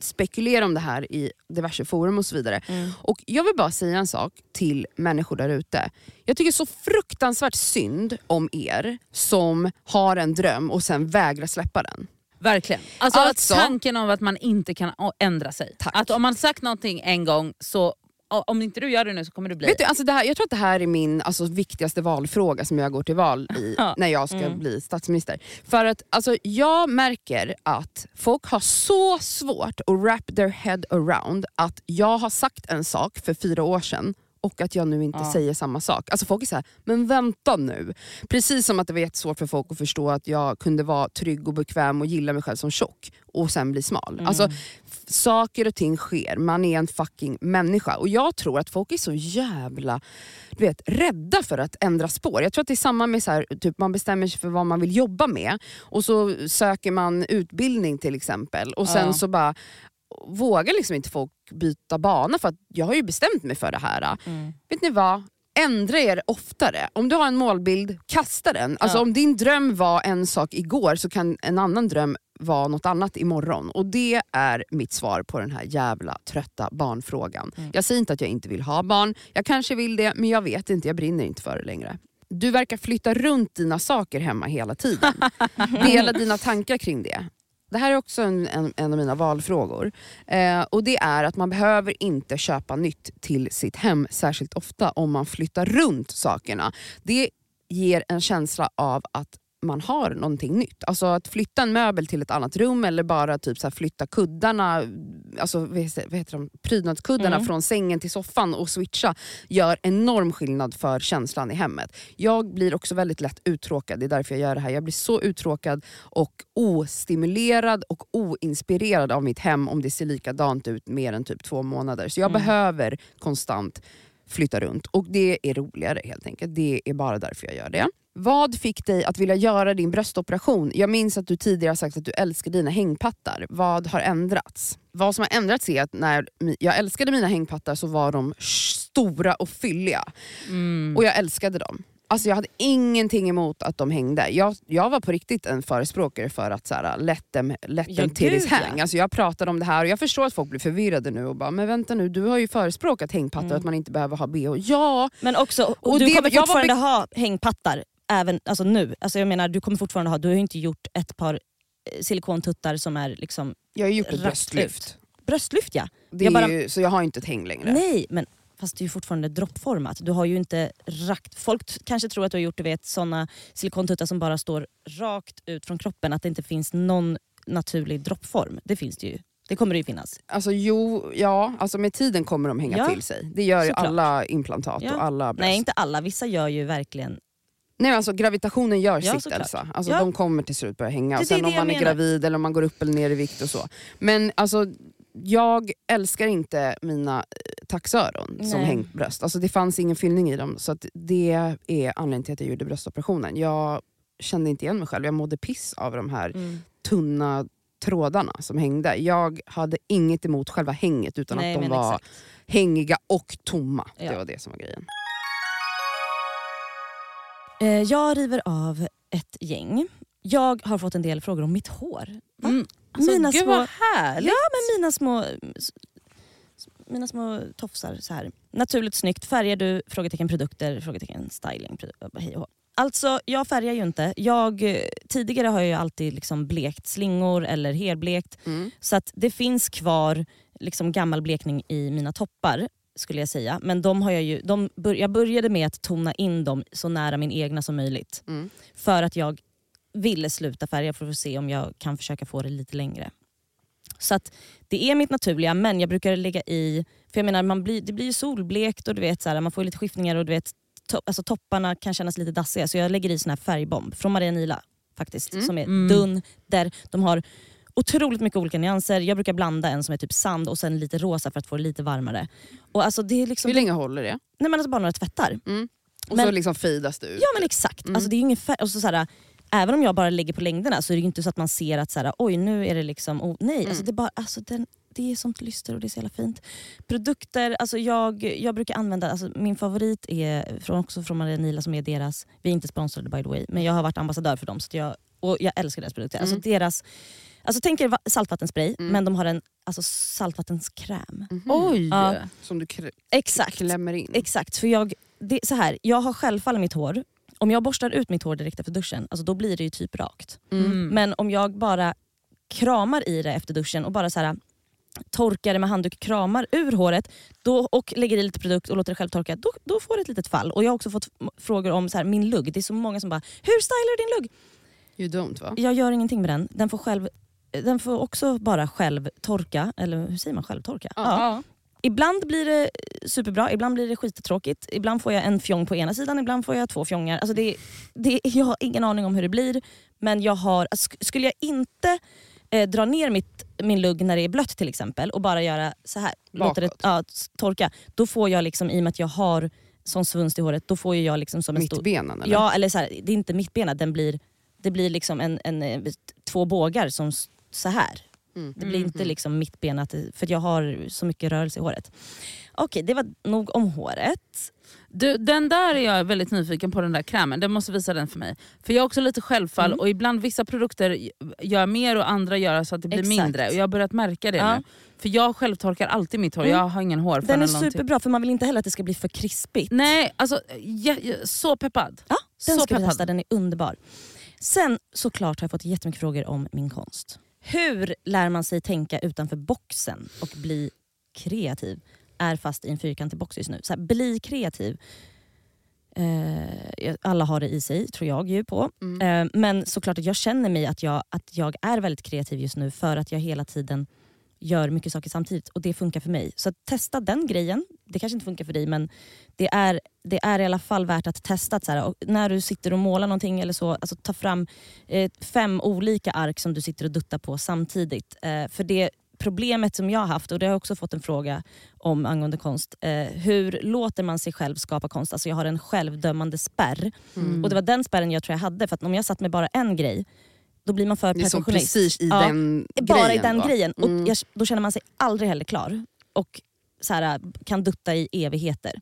Speaker 4: spekulera om det här i diverse forum och så vidare.
Speaker 1: Mm.
Speaker 4: Och Jag vill bara säga en sak till människor där ute. Jag tycker så fruktansvärt synd om er som har en dröm och sen vägrar släppa den.
Speaker 3: Verkligen. Alltså,
Speaker 4: Alltså-
Speaker 3: tanken av att man inte kan ändra sig.
Speaker 4: Tack.
Speaker 3: Att om man sagt någonting en gång så om inte du gör det nu så kommer du bli...
Speaker 4: Vet du, alltså det här, jag tror att det här är min alltså, viktigaste valfråga som jag går till val i när jag ska
Speaker 1: Mm.
Speaker 4: bli statsminister. För att alltså, jag märker att folk har så svårt att wrap their head around att jag har sagt en sak för fyra år sedan och att jag nu inte
Speaker 3: Ja.
Speaker 4: säger samma sak. Alltså folk är såhär, men vänta nu. Precis som att det var jättesvårt för folk att förstå att jag kunde vara trygg och bekväm och gilla mig själv som tjock och sen bli smal.
Speaker 1: Mm.
Speaker 4: Alltså, Saker och ting sker, man är en fucking människa. Och jag tror att folk är så jävla du vet, rädda för att ändra spår. Jag tror att det är samma med så här, typ man bestämmer sig för vad man vill jobba med och så söker man utbildning till exempel och sen
Speaker 3: Ja.
Speaker 4: så bara vågar liksom inte folk byta bana för att jag har ju bestämt mig för det här.
Speaker 1: Mm.
Speaker 4: Vet ni vad? Ändra er oftare. Om du har en målbild, kasta den. Alltså
Speaker 1: Ja.
Speaker 4: Om din dröm var en sak igår så kan en annan dröm vara något annat imorgon. Och det är mitt svar på den här jävla trötta barnfrågan.
Speaker 1: Mm.
Speaker 4: Jag säger inte att jag inte vill ha barn, jag kanske vill det men jag vet inte, jag brinner inte för det längre. Du verkar flytta runt dina saker hemma hela tiden. Dela dina tankar kring det. Det här är också en, en, en av mina valfrågor. Eh, och Det är att man behöver inte köpa nytt till sitt hem särskilt ofta om man flyttar runt sakerna. Det ger en känsla av att man har någonting nytt. Alltså att flytta en möbel till ett annat rum eller bara typ så flytta kuddarna, alltså vad heter de? prydnadskuddarna
Speaker 1: Mm.
Speaker 4: från sängen till soffan och switcha gör enorm skillnad för känslan i hemmet. Jag blir också väldigt lätt uttråkad, det är därför jag gör det här. Jag blir så uttråkad och ostimulerad och oinspirerad av mitt hem om det ser likadant ut mer än typ två månader. Så jag
Speaker 1: Mm.
Speaker 4: behöver konstant flytta runt och det är roligare helt enkelt. Det är bara därför jag gör det. Vad fick dig att vilja göra din bröstoperation? Jag minns att du tidigare har sagt att du älskar dina hängpattar. Vad har ändrats? Vad som har ändrats är att när jag älskade mina hängpattar så var de stora och fylliga.
Speaker 3: Mm.
Speaker 4: Och jag älskade dem. Alltså jag hade ingenting emot att de hängde. Jag, jag var på riktigt en förespråkare för att så här, let them, let
Speaker 1: Ja,
Speaker 4: them titties
Speaker 1: gud, ja.
Speaker 4: hang. Alltså jag pratade om det här och jag förstår att folk blir förvirrade nu och bara “men vänta nu, du har ju förespråkat hängpattar
Speaker 1: Mm.
Speaker 4: att man inte behöver ha bh”. Ja,
Speaker 1: Men också, och
Speaker 4: Och
Speaker 1: du
Speaker 4: det-
Speaker 1: kommer
Speaker 4: jag var
Speaker 1: fortfarande ha hängpattar även alltså nu. Alltså jag menar, du kommer fortfarande ha, du har ju inte gjort ett par eh, silikontuttar som är liksom
Speaker 4: jag har gjort ett bröstlyft.
Speaker 1: Bröstlyft ja. Jag bara-
Speaker 4: ju, så jag har inte ett häng längre.
Speaker 1: Nej, men fast det är ju fortfarande droppformat. Du har ju inte rakt... Folk kanske tror att du har gjort du vet, såna silikontuttar som bara står rakt ut från kroppen, att det inte finns någon naturlig droppform. Det finns det ju. Det kommer det ju finnas.
Speaker 4: Alltså jo, ja, alltså med tiden kommer de hänga
Speaker 1: Ja,
Speaker 4: till sig. Det gör ju
Speaker 1: såklart.
Speaker 4: alla implantat
Speaker 1: Ja.
Speaker 4: och alla bröst.
Speaker 1: Nej inte alla, vissa gör ju verkligen...
Speaker 4: Nej, alltså, gravitationen gör
Speaker 1: Ja,
Speaker 4: sitt. Elsa. Alltså,
Speaker 1: Ja.
Speaker 4: De kommer till slut börja hänga.
Speaker 1: Det är
Speaker 4: Och sen
Speaker 1: det
Speaker 4: om man är
Speaker 1: menar.
Speaker 4: gravid eller om man går upp eller ner i vikt och så. Men alltså, jag älskar inte mina eh, taxöron som
Speaker 1: Nej.
Speaker 4: hängbröst. Alltså, det fanns ingen fyllning i dem. Så att det är anledningen till att jag gjorde bröstoperationen. Jag kände inte igen mig själv. Jag mådde piss av de här
Speaker 1: Mm.
Speaker 4: tunna trådarna som hängde. Jag hade inget emot själva hänget utan
Speaker 1: Nej,
Speaker 4: att de var
Speaker 1: exakt.
Speaker 4: hängiga och tomma. Det
Speaker 1: Ja.
Speaker 4: var det som var grejen.
Speaker 1: Eh, Jag river av ett gäng. Jag har fått en del frågor om mitt hår.
Speaker 3: Mm. Alltså,
Speaker 1: mina
Speaker 3: gud
Speaker 1: små,
Speaker 3: vad härligt.
Speaker 1: Ja, men mina små, mina små tofsar. Så här. Naturligt snyggt. Färgar du? Frågetecken produkter, frågetecken styling. Hej och hå. Alltså jag färgar ju inte. Jag, tidigare har jag ju alltid liksom blekt slingor eller helblekt.
Speaker 4: Mm.
Speaker 1: Så att det finns kvar liksom gammal blekning i mina toppar skulle jag säga. Men de har jag, ju, de bör, jag började med att tona in dem så nära min egna som möjligt.
Speaker 4: Mm.
Speaker 1: För att jag ville sluta färga för att se om jag kan försöka få det lite längre. Så att det är mitt naturliga men jag brukar lägga i, för jag menar man blir, det blir ju solblekt och du vet, så här, man får ju lite skiftningar och du vet, to, alltså, topparna kan kännas lite dassiga så jag lägger i sån här färgbomb från Maria Nila faktiskt.
Speaker 4: Mm.
Speaker 1: Som är
Speaker 3: Mm.
Speaker 1: dunn, där de har otroligt mycket olika nyanser. Jag brukar blanda en som är typ sand och sen lite rosa för att få det lite varmare. Och alltså det är liksom,
Speaker 4: Hur länge håller det?
Speaker 1: nej men alltså bara några tvättar.
Speaker 4: Och
Speaker 1: Men-
Speaker 4: så liksom feedas du ut.
Speaker 1: Ja men exakt.
Speaker 4: Mm.
Speaker 1: Alltså, det är ingen fär- och så, så här, även om jag bara lägger på längderna så är det inte så att man ser att så här, oj nu är det liksom, oh, nej.
Speaker 4: Mm.
Speaker 1: Alltså, det, är bara, alltså, den, det är sånt lyster och det är så jävla fint. Produkter, alltså, jag, jag brukar använda, alltså, min favorit är från, också från Maria Nila som är deras, vi är inte sponsrade by the way, men jag har varit ambassadör för dem så jag, och jag älskar deras produkter.
Speaker 4: Mm.
Speaker 1: Alltså, deras, alltså, tänk er va- saltvattenspray
Speaker 4: Mm.
Speaker 1: men de har en alltså, saltvattenskräm.
Speaker 4: Mhm.
Speaker 3: Oj!
Speaker 1: Ja.
Speaker 4: Som du
Speaker 1: Exakt.
Speaker 4: klämmer in.
Speaker 1: Exakt, för jag, det, så här, jag har självfall i mitt hår. Om jag borstar ut mitt hår direkt efter duschen, alltså då blir det ju typ rakt.
Speaker 3: Mm.
Speaker 1: Men om jag bara kramar i det efter duschen och bara så här, torkar det med handduk, kramar ur håret då, och lägger i lite produkt och låter det själv torka, då, då får det ett litet fall. Och Jag har också fått frågor om så här, min lugg. Det är så många som bara “Hur stylar du din lugg?”
Speaker 4: You don't va?
Speaker 1: Jag gör ingenting med den. Den får, själv, den får också bara själv torka, eller hur säger man? Självtorka?
Speaker 3: Ja.
Speaker 1: Ibland blir det superbra, ibland blir det skittråkigt. Ibland får jag en fjong på ena sidan, ibland får jag två fjongar. Alltså det, det, jag har ingen aning om hur det blir. Men jag har, sk- skulle jag inte eh, dra ner mitt, min lugg när det är blött till exempel och bara göra så här, låta det ja, torka. Då får jag liksom, i och med att jag har sån svunst i håret, då får jag liksom som en stor...
Speaker 4: Mittbenen eller?
Speaker 1: Ja, eller så här, det är inte mittbena, den blir, det blir liksom en, en, eh, två bågar som så här.
Speaker 4: Mm.
Speaker 1: Det blir inte liksom mittbenat för att jag har så mycket rörelse i håret. Okej, det var nog om håret.
Speaker 3: Du, den där är jag väldigt nyfiken på, den där krämen. Den måste visa den för mig. För jag har också lite självfall
Speaker 1: Mm.
Speaker 3: och ibland vissa produkter gör mer och andra gör så att det blir
Speaker 1: Exakt.
Speaker 3: mindre. Och Jag har börjat märka det
Speaker 1: Ja.
Speaker 3: nu. För jag självtorkar alltid mitt hår,
Speaker 1: Mm.
Speaker 3: jag har ingen hårfön
Speaker 1: Den är superbra för man vill inte heller att det ska bli för krispigt.
Speaker 3: Nej, alltså ja, ja, så peppad.
Speaker 1: Ja, den
Speaker 3: Så
Speaker 1: ska du
Speaker 3: peppad.
Speaker 1: testa, den är underbar. Sen såklart har jag fått jättemycket frågor om min konst. Hur lär man sig tänka utanför boxen och bli kreativ? Är fast i en fyrkantig box just nu. Så här, bli kreativ. Eh, alla har det i sig, tror jag ju på.
Speaker 4: Mm.
Speaker 1: Eh, men såklart att jag känner mig att jag, att jag är väldigt kreativ just nu för att jag hela tiden gör mycket saker samtidigt och det funkar för mig. Så testa den grejen. Det kanske inte funkar för dig men det är, det är i alla fall värt att testa. Att så här, när du sitter och målar någonting eller så, alltså ta fram eh, fem olika ark som du sitter och duttar på samtidigt. Eh, för det problemet som jag har haft, och det har jag också fått en fråga om angående konst. Eh, hur låter man sig själv skapa konst? Alltså jag har en självdömande spärr.
Speaker 4: Mm.
Speaker 1: Och det var den spärren jag tror jag hade. För att om jag satt med bara en grej, då blir man för perfektionist.
Speaker 4: precis i den
Speaker 1: bara i
Speaker 4: grejen,
Speaker 1: den
Speaker 4: va?
Speaker 1: grejen. Och
Speaker 4: Mm.
Speaker 1: jag, då känner man sig aldrig heller klar. Och så här, kan dutta i evigheter.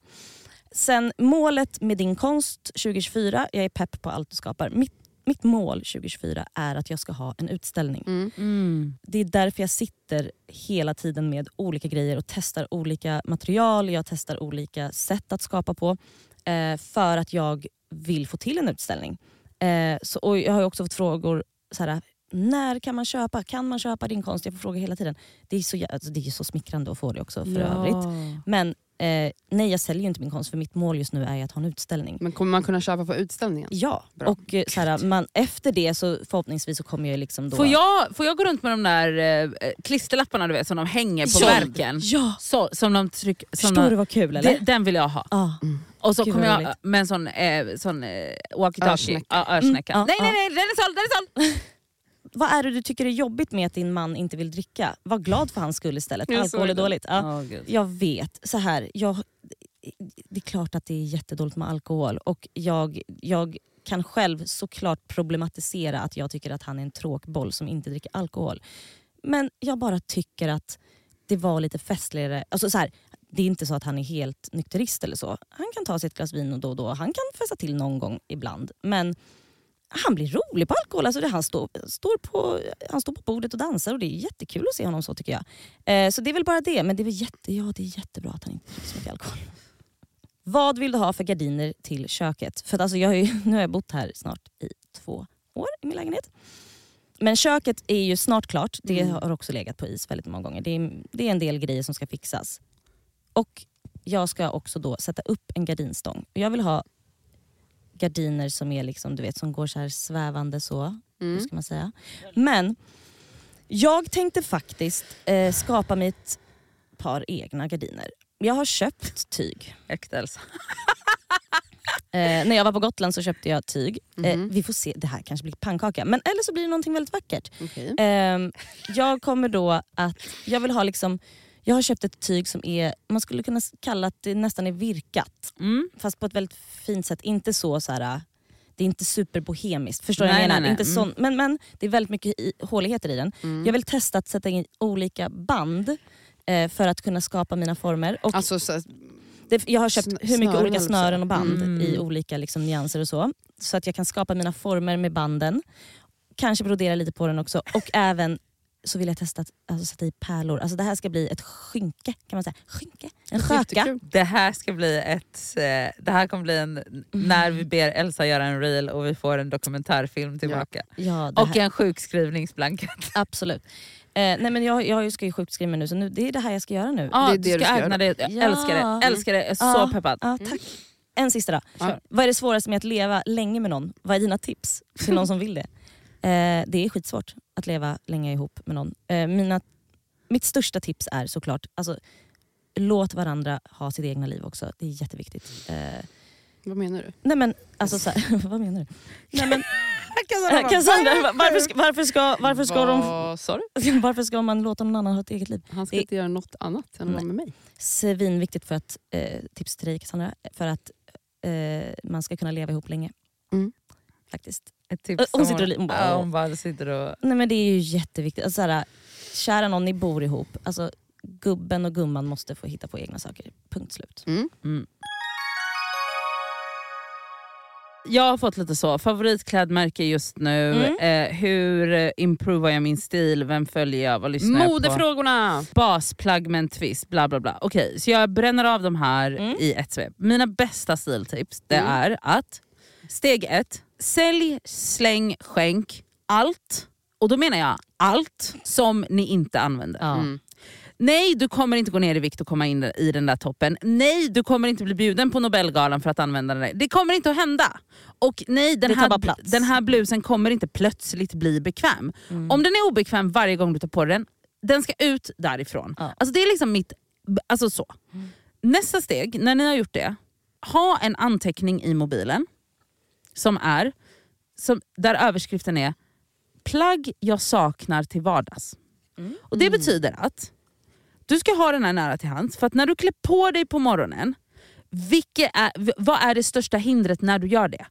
Speaker 1: Sen målet med din konst 2024, jag är pepp på allt du skapar. Mitt, mitt mål 2024 är att jag ska ha en utställning.
Speaker 3: Mm.
Speaker 1: Det är därför jag sitter hela tiden med olika grejer och testar olika material, jag testar olika sätt att skapa på. Eh, för att jag vill få till en utställning. Eh, så, och jag har ju också fått frågor, så här, när kan man köpa? Kan man köpa din konst? Jag får frågor hela tiden. Det är så, alltså, det är så smickrande att få det också för
Speaker 3: Ja.
Speaker 1: övrigt. Men eh, nej jag säljer inte min konst för mitt mål just nu är att ha en utställning.
Speaker 4: Men kommer man kunna köpa på utställningen?
Speaker 1: Ja,
Speaker 4: Bra.
Speaker 1: och eh, så här, man, efter det så förhoppningsvis så kommer jag liksom då...
Speaker 3: Får jag, får jag gå runt med de där eh, klisterlapparna du vet, som de hänger på
Speaker 1: Ja.
Speaker 3: verken?
Speaker 1: Ja.
Speaker 3: Så, som de tryck, som
Speaker 1: Förstår
Speaker 3: de,
Speaker 1: du vad kul eller?
Speaker 3: Det, den vill jag ha.
Speaker 1: Ja.
Speaker 3: Och så
Speaker 1: Gud,
Speaker 3: kommer jag
Speaker 1: roligt.
Speaker 3: med en sån, eh, sån eh, walkie-talkie.
Speaker 4: Örsnäcka.
Speaker 3: Örsnäcka.
Speaker 1: Mm, ja,
Speaker 3: nej, nej, nej, den är såld, den är såld!
Speaker 1: Vad är det du tycker är jobbigt med att din man inte vill dricka? Var glad för hans skull istället.
Speaker 4: Jag
Speaker 1: Alkohol är dåligt. Ja.
Speaker 3: Gud.
Speaker 1: Jag vet. Så här, jag, det är klart att det är jättedåligt med alkohol och jag, jag kan själv såklart problematisera att jag tycker att han är en tråkboll som inte dricker alkohol. Men jag bara tycker att det var lite festligare. Alltså så här, det är inte så att han är helt nykterist eller så. Han kan ta sig ett glas vin och då och då. Han kan festa till någon gång ibland. Men han blir rolig på alkohol. Alltså det, han, står, står på, han står på bordet och dansar och det är jättekul att se honom så tycker jag. Eh, så det är väl bara det. Men det är, väl jätte, ja, det är jättebra att han inte dricker så mycket alkohol. Vad vill du ha för gardiner till köket? För att alltså jag har ju, nu har jag bott här snart i två år i min lägenhet. Men köket är ju snart klart. Det
Speaker 4: Mm.
Speaker 1: har också legat på is väldigt många gånger. Det är, det är en del grejer som ska fixas. Och jag ska också då sätta upp en gardinstång. Jag vill ha gardiner som är liksom, du vet, som går så här svävande så.
Speaker 4: Mm.
Speaker 1: ska man säga? Men jag tänkte faktiskt eh, skapa mig ett par egna gardiner. Jag har köpt tyg.
Speaker 3: Äkta Elsa.
Speaker 1: Eh, när jag var på Gotland så köpte jag tyg. Eh,
Speaker 4: Mhm.
Speaker 1: vi får se, det här kanske blir pannkaka. Men, eller så blir det någonting väldigt vackert.
Speaker 4: Okej.
Speaker 1: Ehm, jag kommer då att, jag vill ha liksom, jag har köpt ett tyg som är, man skulle kunna kalla att det nästan är virkat.
Speaker 3: Mm.
Speaker 1: Fast på ett väldigt fint sätt. Inte så, så här, det är inte superbohemiskt. Förstår du vad jag menar?
Speaker 3: nej, nej.
Speaker 1: Inte sån, men, men det är väldigt mycket i, håligheter i den.
Speaker 4: Mm.
Speaker 1: Jag vill testa att sätta in olika band eh, för att kunna skapa mina former. Och
Speaker 4: Alltså, så,
Speaker 1: det, jag har köpt hur mycket olika snören och band
Speaker 3: Mm.
Speaker 1: i olika liksom, nyanser och så. Så att jag kan skapa mina former med banden. Kanske brodera lite på den också. Och även så vill jag testa att alltså, sätta i pärlor. Alltså, det här ska bli ett skynke kan man säga. Skynke? En sköka.
Speaker 3: Det här ska bli ett... Eh, det här kommer bli en... När vi ber Elsa göra en reel och vi får en dokumentärfilm tillbaka.
Speaker 1: Ja, det
Speaker 3: Och en sjukskrivningsblankett.
Speaker 1: Absolut. Eh, nej, men jag, jag ska ju sjukskriva mig nu så nu, det är det här jag ska göra nu.
Speaker 3: Ja,
Speaker 4: Det är det
Speaker 3: ska
Speaker 4: du ska
Speaker 3: ägna dig Jag
Speaker 1: Ja.
Speaker 3: älskar det. Älskar det. Jag är så
Speaker 1: Ja.
Speaker 3: peppad.
Speaker 1: Ja, tack. En sista då.
Speaker 4: Ja.
Speaker 1: Vad är det svåraste med att leva länge med någon? Vad är dina tips till någon som vill det? Eh, det är skitsvårt att leva länge ihop med någon. Eh, mina, mitt största tips är såklart, alltså, låt varandra ha sitt egna liv också. Det är jätteviktigt. Eh,
Speaker 4: vad menar du?
Speaker 1: nej men, alltså, så här, vad menar du? Nej, men,
Speaker 3: Cassandra,
Speaker 1: Cassandra, varför ska, varför ska, varför ska, de,
Speaker 4: sa du?
Speaker 1: varför ska man låta någon annan ha ett eget liv?
Speaker 4: Han ska
Speaker 1: Det-
Speaker 4: inte göra något annat än att vara med mig.
Speaker 1: Svinviktigt för att, eh, tips till dig Cassandra, för att eh, man ska kunna leva ihop länge.
Speaker 4: Mm.
Speaker 1: Faktiskt.
Speaker 3: Ett tips
Speaker 1: Hon
Speaker 3: om
Speaker 1: sitter och li- hon bara,
Speaker 3: ja, hon bara sitter och...
Speaker 1: Nej men det är ju jätteviktigt. Alltså, såhär, kära någon, ni bor ihop. Alltså, gubben och gumman måste få hitta på egna saker. Punkt slut.
Speaker 3: Mm. Jag har fått lite så, favoritklädmärke just nu,
Speaker 1: Mm.
Speaker 3: eh, hur improvar jag min stil, vem följer jag, vad lyssnar jag på?
Speaker 4: Modefrågorna!
Speaker 3: Basplagg med en twist, bla bla bla. Okej, så jag bränner av de här
Speaker 1: Mm.
Speaker 3: i ett svep. Mina bästa stiltips det
Speaker 4: Mm.
Speaker 3: är att steg ett, sälj, släng, skänk allt. Och då menar jag allt som ni inte använder.
Speaker 1: Ja.
Speaker 4: Mm.
Speaker 3: Nej, du kommer inte gå ner i vikt och komma in i den där toppen. Nej, du kommer inte bli bjuden på Nobelgalan för att använda den. där. Det kommer inte att hända. Och nej, den, här, den här blusen kommer inte plötsligt bli bekväm.
Speaker 1: Mm.
Speaker 3: Om den är obekväm varje gång du tar på den, den ska ut därifrån.
Speaker 1: Ja.
Speaker 3: Alltså det är liksom mitt... Alltså så. Nästa steg, när ni har gjort det, ha en anteckning i mobilen som är, som, där överskriften är plagg jag saknar till vardags. Och Det betyder att du ska ha den här nära till hands, för att när du klär på dig på morgonen, vilket är, vad är det största hindret när du gör det?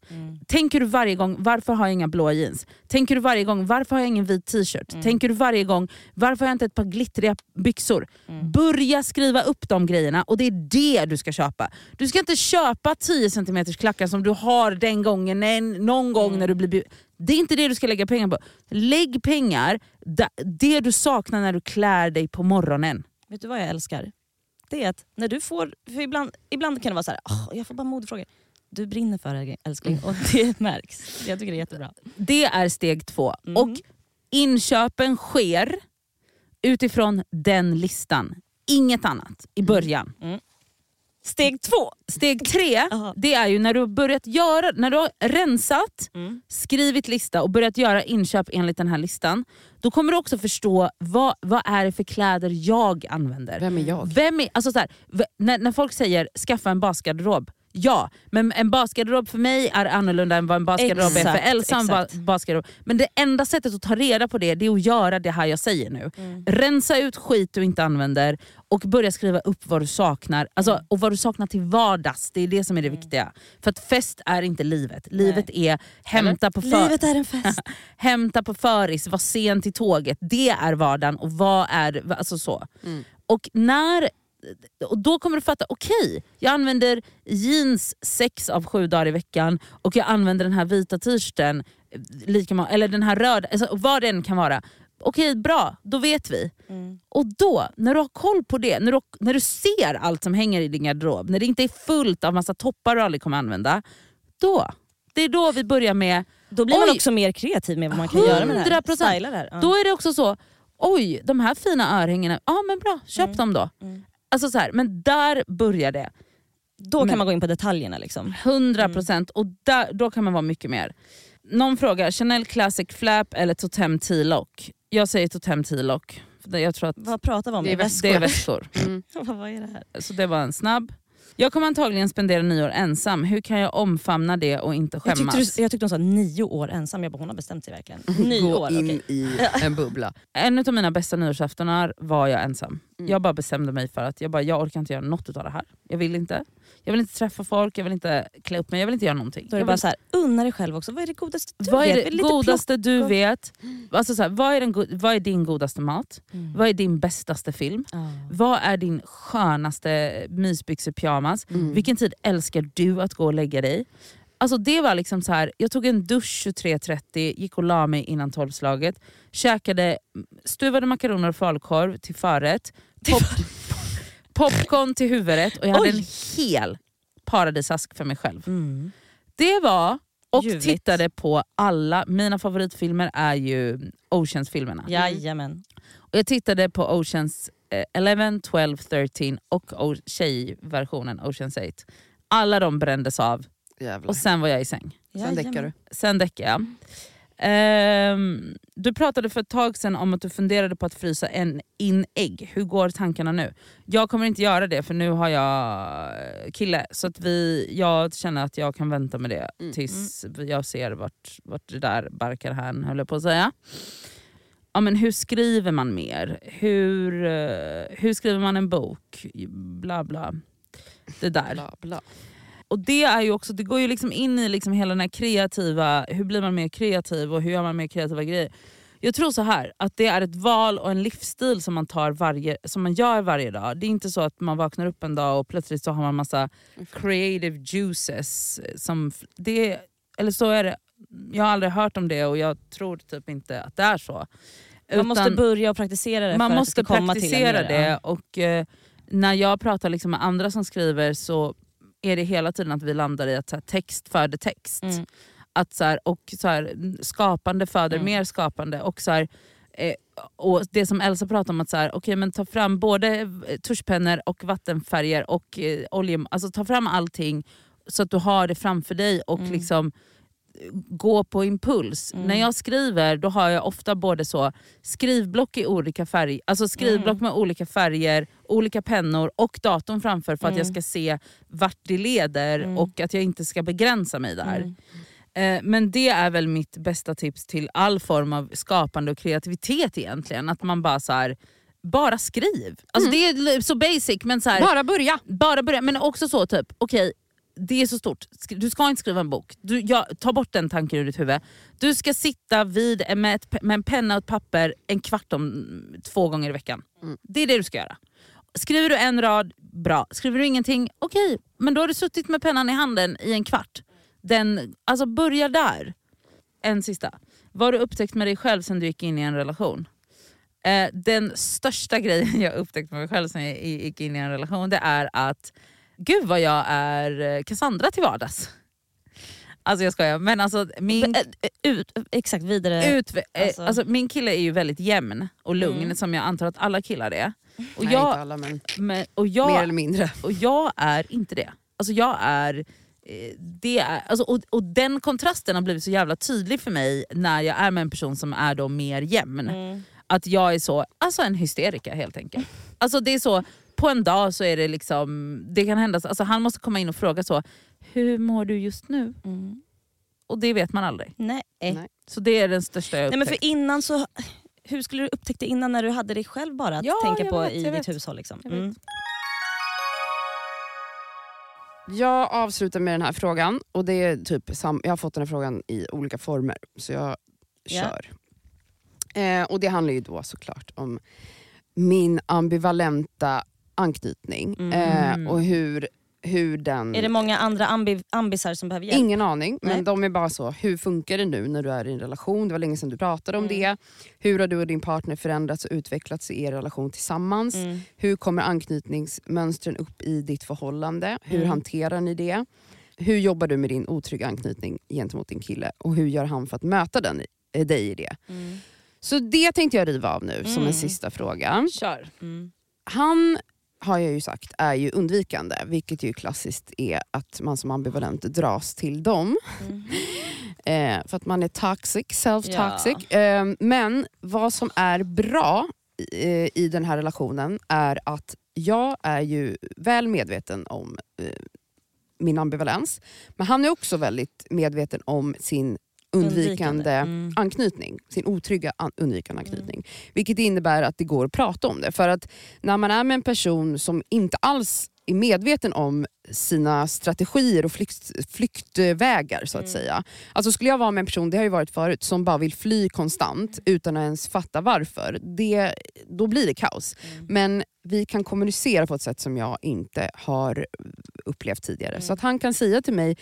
Speaker 3: Tänker du varje gång, varför har jag inga blåa jeans? Tänker du varje gång, varför har jag ingen vit t-shirt? Tänker du varje gång, varför har jag inte ett par glittriga byxor? Börja skriva upp de grejerna och det är det du ska köpa. Du ska inte köpa 10 cm klackar som du har den gången, nej, någon gång när du blir bjuden. Det är inte det du ska lägga pengar på. Lägg pengar, det du saknar när du klär dig på morgonen.
Speaker 1: Vet du vad jag älskar? Det är att när du får, för ibland, ibland kan det vara så här, "Åh, jag får bara modefrågor. Du brinner för det älskling och det märks. Jag tycker det är jättebra.
Speaker 3: Det är steg två.
Speaker 1: Mm.
Speaker 3: Och inköpen sker utifrån den listan. Inget annat i början.
Speaker 1: Steg två.
Speaker 3: Steg tre,
Speaker 1: Jaha.
Speaker 3: det är ju när du har börjat göra, när du har rensat,
Speaker 1: Mm.
Speaker 3: skrivit lista och börjat göra inköp enligt den här listan. Då kommer du också förstå vad, vad är det för kläder jag använder.
Speaker 4: Vem är jag?
Speaker 3: Vem är, alltså så här, när, när folk säger skaffa en basgarderob, ja, men en basgarderob för mig är annorlunda än vad en basgarderob är för Elsa. ba, basgarderob. Men det enda sättet att ta reda på det, det är att göra det här jag säger nu. Rensa ut skit du inte använder och börja skriva upp vad du saknar. Alltså, Och vad du saknar till vardags, det är det som är det viktiga. För att fest är inte livet. Livet är hämta på, för,
Speaker 1: Livet är en fest.
Speaker 3: hämta på föris, vara sen till tåget. Det är vardagen och vad är... Alltså så. Och när och då kommer du fatta, okej, jag använder jeans sex av sju dagar i veckan och jag använder den här vita t-shirten, eh, eller den här röda, alltså vad det än kan vara. Okej, bra, då vet vi. Och då, när du har koll på det, när du, när du ser allt som hänger i din garderob, när det inte är fullt av massa toppar du aldrig kommer använda, då, det är då vi börjar med
Speaker 1: Då blir man
Speaker 3: Oj.
Speaker 1: också mer kreativ med vad man kan göra med det här.
Speaker 3: 100%.
Speaker 1: Styla det här. Ja.
Speaker 3: Då är det också så, oj de här fina örhängena, ja men bra, köp dem då. Alltså så här, men där börjar det.
Speaker 1: Då kan
Speaker 3: Men-
Speaker 1: man gå in på detaljerna. Liksom.
Speaker 3: 100% och där, då kan man vara mycket mer. Någon frågar, Chanel Classic Flap eller Totem T-lock? Jag säger Totem T-lock. Jag tror att
Speaker 1: Vad pratar vi om?
Speaker 4: Det är
Speaker 3: det är väskor.
Speaker 1: vad är det här?
Speaker 3: Så det var en snabb. Jag kommer antagligen spendera nyår ensam. Hur kan jag omfamna det och inte
Speaker 1: Jag
Speaker 3: skämmas?
Speaker 1: tyckte, du, jag tyckte hon sa nio år ensam. Jag bara, hon har bestämt sig verkligen. Nio
Speaker 4: Gå
Speaker 1: år,
Speaker 4: in
Speaker 1: okej.
Speaker 4: i en bubbla.
Speaker 3: En av mina bästa nyårsaftonar var jag ensam.
Speaker 4: Mm.
Speaker 3: Jag bara bestämde mig för att jag, bara, jag orkar inte göra något av det här. Jag vill inte. Jag vill inte träffa folk, jag vill inte klä upp mig, jag vill inte göra någonting.
Speaker 1: Då är det
Speaker 3: Jag
Speaker 1: bara
Speaker 3: vill-
Speaker 1: så här, unna dig själv också. Vad är det godaste du
Speaker 3: vad är
Speaker 1: vet?
Speaker 3: det
Speaker 1: Lite
Speaker 3: godaste du vet? Alltså så här, vad, är den, vad är din godaste mat?
Speaker 1: Mm.
Speaker 3: Vad är din bästaste film?
Speaker 1: Ja.
Speaker 3: Vad är din skönaste mysbyxor pyjamas?
Speaker 4: Mm.
Speaker 3: Vilken tid älskar du att gå och lägga dig? Alltså det var liksom så här, jag tog en dusch 23.30, gick och la mig innan tolvslaget, käkade stuvade makaroner och falukorv till förrätt, pop, popcorn till huvudrätt och jag hade
Speaker 1: Oj.
Speaker 3: en hel paradisask för mig själv.
Speaker 1: Mm.
Speaker 3: Det var, och
Speaker 1: Ljuvligt.
Speaker 3: tittade på alla, mina favoritfilmer är ju Oceans-filmerna.
Speaker 1: Jajamän.
Speaker 3: Och jag tittade på Oceans eh, 11, 12, 13 och o- tjejversionen Oceans 8. Alla de brändes av
Speaker 4: Jävlar.
Speaker 3: och sen var jag i säng.
Speaker 4: Sen däckar du.
Speaker 3: Sen däckade jag. Ehm, du pratade för ett tag sedan om att du funderade på att frysa en in ägg. Hur går tankarna nu? Jag kommer inte göra det för nu har jag kille. Så att vi, jag känner att jag kan vänta med det tills jag ser vart, vart det där barkar hän höll jag på att säga. Ja, men hur skriver man mer? Hur, eh, hur skriver man en bok? Bla bla. Det där.
Speaker 4: Bla, bla.
Speaker 3: Och det är ju också, det går ju liksom in i liksom hela den här kreativa, hur blir man mer kreativ och hur gör man mer kreativa grejer. Jag tror så här att det är ett val och en livsstil som man, tar varje, som man gör varje dag. Det är inte så att man vaknar upp en dag och plötsligt så har man massa creative juices. Som, det, eller så är det. Jag har aldrig hört om det och jag tror typ inte att det är så.
Speaker 1: Man måste
Speaker 3: Utan-
Speaker 1: börja och praktisera det
Speaker 3: man
Speaker 1: för
Speaker 3: måste
Speaker 1: att det ska komma till en
Speaker 3: det och eh, när jag pratar liksom med andra som skriver så är det hela tiden att vi landar i att så här, text föder text.
Speaker 1: Mm.
Speaker 3: Att, så här, och så här, skapande föder
Speaker 1: Mm.
Speaker 3: mer skapande. Och så här, eh, och det som Elsa pratade om, att så här, okay, men ta fram både tuschpennor och vattenfärger och eh, olje, alltså ta fram allting så att du har det framför dig och
Speaker 1: Mm.
Speaker 3: liksom gå på impuls.
Speaker 1: Mm.
Speaker 3: När jag skriver då har jag ofta både så skrivblock i olika färger, alltså skrivblock med olika färger, olika pennor och datorn framför för att
Speaker 1: Mm.
Speaker 3: jag ska se vart det leder
Speaker 1: Mm.
Speaker 3: och att jag inte ska begränsa mig där.
Speaker 1: Mm.
Speaker 3: Eh, Men det är väl mitt bästa tips till all form av skapande och kreativitet egentligen. Att man bara så här, bara skriv. Alltså Det är så basic men så här,
Speaker 4: Bara börja.
Speaker 3: bara börja. Men också så typ, okej det är så stort. Du ska inte skriva en bok. Du, ja, ta bort den tanken ur ditt huvud. Du ska sitta vid, med, ett, med en penna och ett papper en kvart om två gånger i veckan. Det är det du ska göra. Skriver du en rad, bra. Skriver du ingenting, okej. Men då har du suttit med pennan i handen i en kvart. Den, alltså börja där. En sista. Vad har du upptäckt med dig själv sen du gick in i en relation? Eh, den största grejen jag upptäckt med mig själv sen jag gick in i en relation det är att gud vad jag är eh, Cassandra till vardags. Alltså jag skojar, men alltså min...
Speaker 1: Eh, Ut, exakt, vidare.
Speaker 3: Ut, alltså.
Speaker 1: Alltså-
Speaker 3: alltså, min kille är ju väldigt jämn och lugn
Speaker 1: Mm.
Speaker 3: som jag antar att alla killar är. Och
Speaker 4: Nej,
Speaker 3: jag,
Speaker 4: inte alla men
Speaker 3: men, och jag,
Speaker 4: mer eller mindre.
Speaker 3: och jag är inte det. Alltså jag är, eh, det är alltså, och, och den kontrasten har blivit så jävla tydlig för mig när jag är med en person som är då mer jämn.
Speaker 1: Mm.
Speaker 3: Att jag är så, alltså en hysterika helt enkelt. Alltså det är så, på en dag så är det liksom, det kan hända, alltså han måste komma in och fråga så, hur mår du just nu?
Speaker 1: Mm.
Speaker 3: Och det vet man aldrig.
Speaker 1: Nej.
Speaker 4: Nej.
Speaker 3: Så det är den största jag
Speaker 1: Nej, men för
Speaker 3: upptäckt.
Speaker 1: innan så... Hur skulle du upptäcka det innan när du hade dig själv bara att
Speaker 3: Ja,
Speaker 1: tänka på
Speaker 3: vet,
Speaker 1: i
Speaker 3: jag
Speaker 1: ditt
Speaker 3: vet.
Speaker 1: hushåll? Liksom.
Speaker 3: Jag.
Speaker 1: Mm.
Speaker 4: Jag avslutar med den här frågan. och det är typ sam- Jag har fått den här frågan i olika former, så jag
Speaker 1: Ja.
Speaker 4: kör. Eh, och Det handlar ju då såklart om min ambivalenta anknytning
Speaker 1: Mm.
Speaker 4: eh, och hur, hur den...
Speaker 1: Är det många andra ambi ambisar som behöver hjälp?
Speaker 4: Ingen aning, men
Speaker 1: Nej.
Speaker 4: de är bara så. Hur funkar det nu när du är i en relation? Det var länge sedan du pratade om
Speaker 1: Mm.
Speaker 4: det. Hur har du och din partner förändrats och utvecklats i er relation tillsammans?
Speaker 1: Mm.
Speaker 4: Hur kommer anknytningsmönstren upp i ditt förhållande? Hur
Speaker 1: Mm.
Speaker 4: hanterar ni det? Hur jobbar du med din otrygga anknytning gentemot din kille? Och hur gör han för att möta den, eh, dig i det?
Speaker 1: Mm.
Speaker 4: Så det tänkte jag riva av nu som
Speaker 1: Mm.
Speaker 4: en sista fråga.
Speaker 3: Kör.
Speaker 1: Mm.
Speaker 4: Han har jag ju sagt är ju undvikande, vilket ju klassiskt är att man som ambivalent dras till dem.
Speaker 1: Mm.
Speaker 4: Eh, för att man är toxic, self-toxic. Eh, men vad som är bra eh, i den här relationen är att jag är ju väl medveten om eh, min ambivalens. Men han är också väldigt medveten om sin undvikande
Speaker 1: mm.
Speaker 4: anknytning. Sin otrygga an- undvikande anknytning. Vilket innebär att det går att prata om det. För att när man är med en person som inte alls är medveten om sina strategier och flykt, flyktvägar så att säga. Alltså skulle jag vara med en person, det har ju varit förut, som bara vill fly konstant utan att ens fatta varför. Det, då blir det kaos. Men vi kan kommunicera på ett sätt som jag inte har upplevt tidigare. Så att han kan säga till mig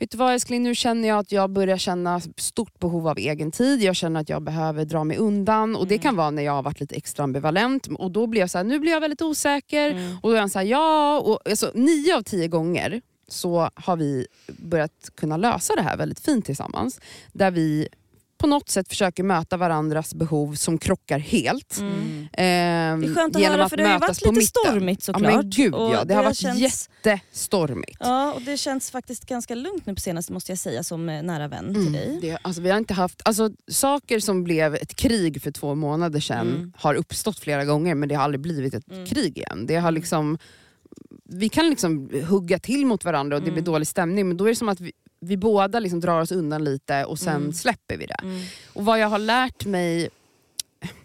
Speaker 4: Vet du vad älskling, nu känner jag att jag börjar känna stort behov av egen tid. Jag känner att jag behöver dra mig undan. Och Det kan vara när jag har varit lite extra ambivalent. Och Då blir jag så här, nu blir jag väldigt osäker.
Speaker 1: Mm.
Speaker 4: Och då är han så här, ja. Och, alltså, nio av tio gånger så har vi börjat kunna lösa det här väldigt fint tillsammans. Där vi på något sätt försöker möta varandras behov som krockar helt.
Speaker 1: Mm.
Speaker 4: Ehm,
Speaker 1: Det är skönt att
Speaker 4: genom
Speaker 1: höra för det har ju varit lite
Speaker 4: mitten.
Speaker 1: stormigt
Speaker 4: Ja,
Speaker 1: såklart.
Speaker 4: men gud
Speaker 1: Och
Speaker 4: ja, det har varit
Speaker 1: känns,
Speaker 4: jättestormigt.
Speaker 1: Ja, och det känns faktiskt ganska lugnt nu på senaste måste jag säga som eh, nära vän till
Speaker 4: Mm,
Speaker 1: dig.
Speaker 4: det, alltså, vi har inte haft, alltså, saker som blev ett krig för två månader sedan
Speaker 1: Mm.
Speaker 4: har uppstått flera gånger men det har aldrig blivit ett
Speaker 1: Mm.
Speaker 4: krig igen. Det har liksom, vi kan liksom hugga till mot varandra och det blir
Speaker 1: Mm.
Speaker 4: dålig stämning men då är det som att vi, vi båda liksom drar oss undan lite och sen
Speaker 1: Mm.
Speaker 4: släpper vi det.
Speaker 1: Mm.
Speaker 4: Och vad jag har lärt mig,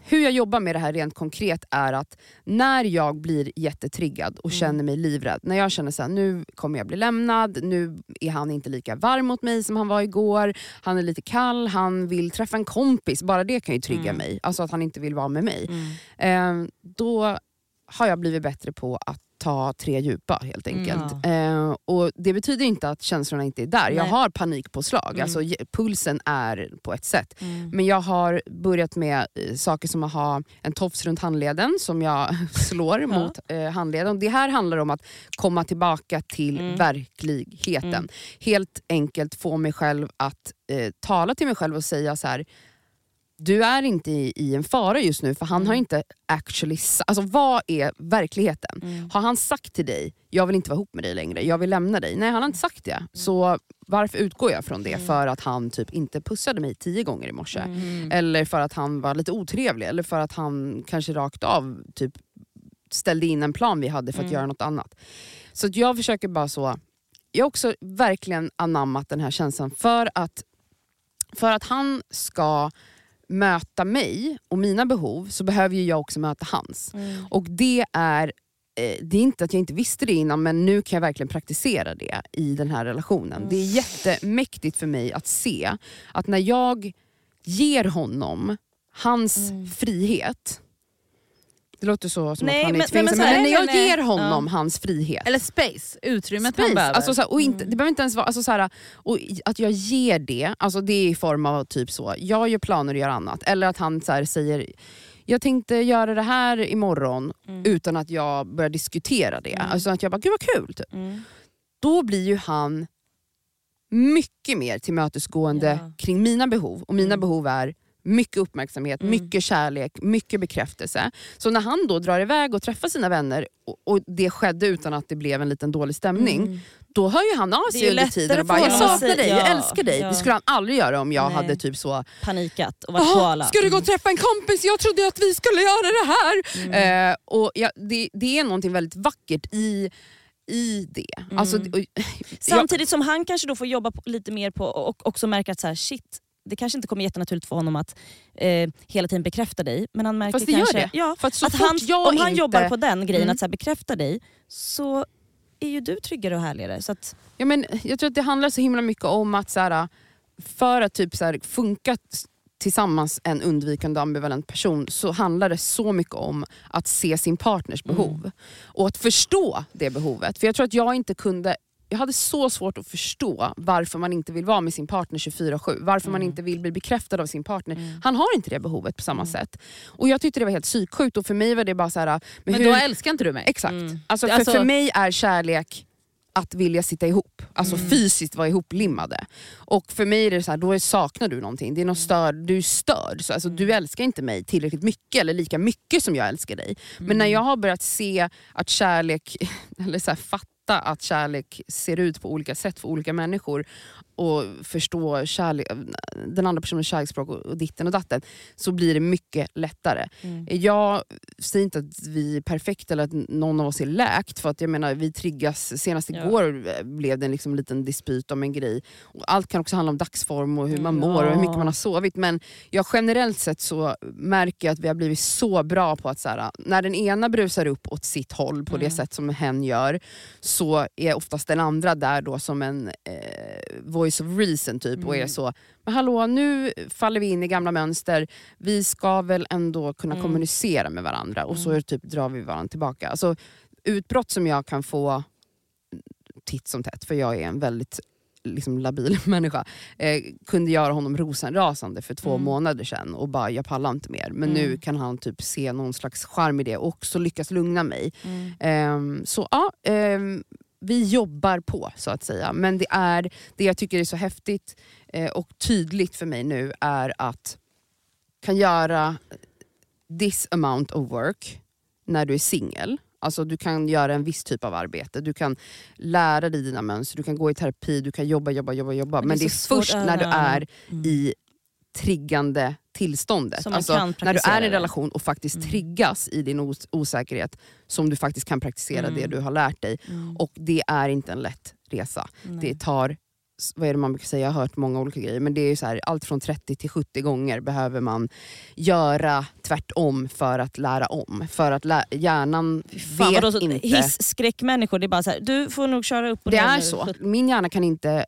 Speaker 4: hur jag jobbar med det här rent konkret är att när jag blir jättetriggad och
Speaker 1: Mm.
Speaker 4: känner mig livrädd, när jag känner att nu kommer jag bli lämnad, nu är han inte lika varm mot mig som han var igår, han är lite kall, han vill träffa en kompis, bara det kan ju trigga
Speaker 1: Mm.
Speaker 4: mig. Alltså att han inte vill vara med mig. Eh, då har jag blivit bättre på att ta tre djupa helt enkelt.
Speaker 1: Mm.
Speaker 4: Eh, och Det betyder inte att känslorna inte är där. Jag
Speaker 1: Nej.
Speaker 4: har panikpåslag,
Speaker 1: Mm.
Speaker 4: alltså, pulsen är på ett sätt.
Speaker 1: Mm.
Speaker 4: Men jag har börjat med eh, saker som att ha en tofs runt handleden som jag slår mot eh, handleden. Det här handlar om att komma tillbaka till
Speaker 1: Mm.
Speaker 4: verkligheten.
Speaker 1: Mm.
Speaker 4: Helt enkelt få mig själv att eh, tala till mig själv och säga så här. Du är inte i, i en fara just nu för han
Speaker 1: Mm.
Speaker 4: har inte actually... Alltså vad är verkligheten?
Speaker 1: Mm.
Speaker 4: Har han sagt till dig, jag vill inte vara ihop med dig längre, jag vill lämna dig? Nej han har inte sagt det.
Speaker 1: Mm.
Speaker 4: Så varför utgår jag från det? För att han typ inte pussade mig tio gånger i morse.
Speaker 1: Mm.
Speaker 4: Eller för att han var lite otrevlig. Eller för att han kanske rakt av typ ställde in en plan vi hade för att
Speaker 1: Mm.
Speaker 4: göra något annat. Så jag försöker bara så... Jag har också verkligen anammat den här känslan för att, för att han ska möta mig och mina behov så behöver jag också möta hans.
Speaker 1: Mm.
Speaker 4: Och det är, eh, det är inte att jag inte visste det innan men nu kan jag verkligen praktisera det i den här relationen. Det är jättemäktigt för mig att se att när jag ger honom hans frihet det låter så som
Speaker 1: Nej,
Speaker 4: att han är
Speaker 1: men- men
Speaker 4: men, när jag
Speaker 1: nej,
Speaker 4: ger honom
Speaker 1: Ja.
Speaker 4: hans frihet
Speaker 3: Eller space, utrymmet han
Speaker 4: Space.
Speaker 3: behöver.
Speaker 4: Alltså, så här, och inte, Det behöver inte ens vara... Alltså, så här, och att jag ger det, alltså, det är i form av typ så, jag gör planer och gör annat. Eller att han så här, säger, jag tänkte göra det här imorgon utan att jag börjar diskutera det. Alltså att jag bara, gud vad kul. Typ.
Speaker 1: Mm.
Speaker 4: Då blir ju han mycket mer tillmötesgående
Speaker 1: Ja.
Speaker 4: kring mina behov. Och mina behov är mycket uppmärksamhet,
Speaker 1: Mm.
Speaker 4: mycket kärlek, mycket bekräftelse. Så när han då drar iväg och träffar sina vänner och, och det skedde utan att det blev en liten dålig stämning.
Speaker 1: Mm.
Speaker 4: Då hör ju han av sig under tiden och bara “jag saknar dig,
Speaker 1: säga-
Speaker 4: jag
Speaker 1: ja,
Speaker 4: älskar dig”.
Speaker 1: ja.
Speaker 4: Det skulle han aldrig göra om jag
Speaker 1: Nej.
Speaker 4: hade typ så
Speaker 1: Panikat och varit
Speaker 4: “Jaha,
Speaker 1: koala.
Speaker 4: ska du gå och träffa en kompis? Jag trodde att vi skulle göra det här!”
Speaker 1: Mm.
Speaker 4: eh, och ja, det, det är någonting väldigt vackert i, i det.
Speaker 1: Mm.
Speaker 4: Alltså, och,
Speaker 1: Samtidigt som han kanske då får jobba på, lite mer på och också märker att så här, shit, det kanske inte kommer jättenaturligt för honom att eh, hela tiden bekräfta dig. Men han märker
Speaker 4: Fast det gör
Speaker 1: kanske,
Speaker 4: det.
Speaker 1: Ja,
Speaker 4: För att
Speaker 1: att han, om han
Speaker 4: inte-
Speaker 1: jobbar på den grejen,
Speaker 4: Mm.
Speaker 1: att så här, bekräfta dig, så är ju du tryggare och härligare. Så att,
Speaker 4: Ja, men jag tror att det handlar så himla mycket om att så här, för att typ så här, funka tillsammans en undvikande ambivalent person så handlar det så mycket om att se sin partners behov. Och att förstå det behovet. För jag tror att jag inte kunde jag hade så svårt att förstå varför man inte vill vara med sin partner 24-7. Varför man inte vill bli bekräftad av sin partner. Han har inte det behovet på samma sätt. Och Jag tyckte det var helt psyksjukt och för mig var det bara så här...
Speaker 3: Men
Speaker 4: hur-
Speaker 3: då älskar inte du mig?
Speaker 4: Exakt. Alltså, för,
Speaker 3: Alltså-
Speaker 4: för mig är kärlek att vilja sitta ihop. Alltså
Speaker 3: Mm.
Speaker 4: fysiskt vara ihoplimmade. Och för mig är det så här, då saknar du någonting. Det är något störd, du är störd. Så, alltså, Du älskar inte mig tillräckligt mycket eller lika mycket som jag älskar dig. Men när jag har börjat se att kärlek, eller så här, fatta att kärlek ser ut på olika sätt för olika människor och förstå kärlek, den andra personens kärleksspråk och, och ditten och datten så blir det mycket lättare. Jag säger inte att vi är perfekta eller att någon av oss är läkt för att jag menar vi triggas, senast
Speaker 1: Ja.
Speaker 4: igår eh, blev det liksom en liten dispyt om en grej. Och allt kan också handla om dagsform och hur man
Speaker 1: Mm,
Speaker 4: mår och hur mycket
Speaker 1: ja.
Speaker 4: man har sovit men jag generellt sett så märker jag att vi har blivit så bra på att så här, när den ena brusar upp åt sitt håll på det
Speaker 1: Mm.
Speaker 4: sätt som hen gör så är oftast den andra där då som en eh, voice of reason typ och är
Speaker 1: Mm.
Speaker 4: så, men hallå nu faller vi in i gamla mönster, vi ska väl ändå kunna
Speaker 1: Mm.
Speaker 4: kommunicera med varandra och så
Speaker 1: Mm.
Speaker 4: typ drar vi varandra tillbaka. Alltså, utbrott som jag kan få titt som tätt, för jag är en väldigt liksom, labil människa, eh, kunde göra honom rosenrasande för två
Speaker 1: Mm.
Speaker 4: månader sedan och bara jag pallar inte mer. Men
Speaker 1: Mm.
Speaker 4: nu kan han typ se någon slags charm i det och också lyckas lugna mig.
Speaker 1: mm.
Speaker 4: Ehm, så ja, ehm, vi jobbar på så att säga. Men det, är, det jag tycker är så häftigt eh, och tydligt för mig nu är att kan göra this amount of work när du är singel. Alltså du kan göra en viss typ av arbete, du kan lära dig dina mönster, du kan gå i terapi, du kan jobba, jobba, jobba. jobba.
Speaker 1: Men
Speaker 4: Men,
Speaker 1: det är
Speaker 4: det är först när du är
Speaker 1: Mm.
Speaker 4: i triggande tillståndet. Alltså, när du är i en relation och faktiskt
Speaker 1: Mm.
Speaker 4: triggas i din os- osäkerhet som du faktiskt kan praktisera
Speaker 1: Mm.
Speaker 4: det du har lärt dig.
Speaker 1: Mm.
Speaker 4: Och det är inte en lätt resa.
Speaker 1: Nej.
Speaker 4: Det tar, vad är det man brukar säga, jag har hört många olika grejer, men det är ju så här, allt från 30 till 70 gånger behöver man göra tvärtom för att lära om. För att lä- hjärnan
Speaker 1: Fan,
Speaker 4: vet
Speaker 1: vadå,
Speaker 4: inte.
Speaker 1: Hisskräckmänniskor, det är bara så här, du får nog köra upp och
Speaker 4: Det är
Speaker 1: nu.
Speaker 4: så. Min hjärna kan inte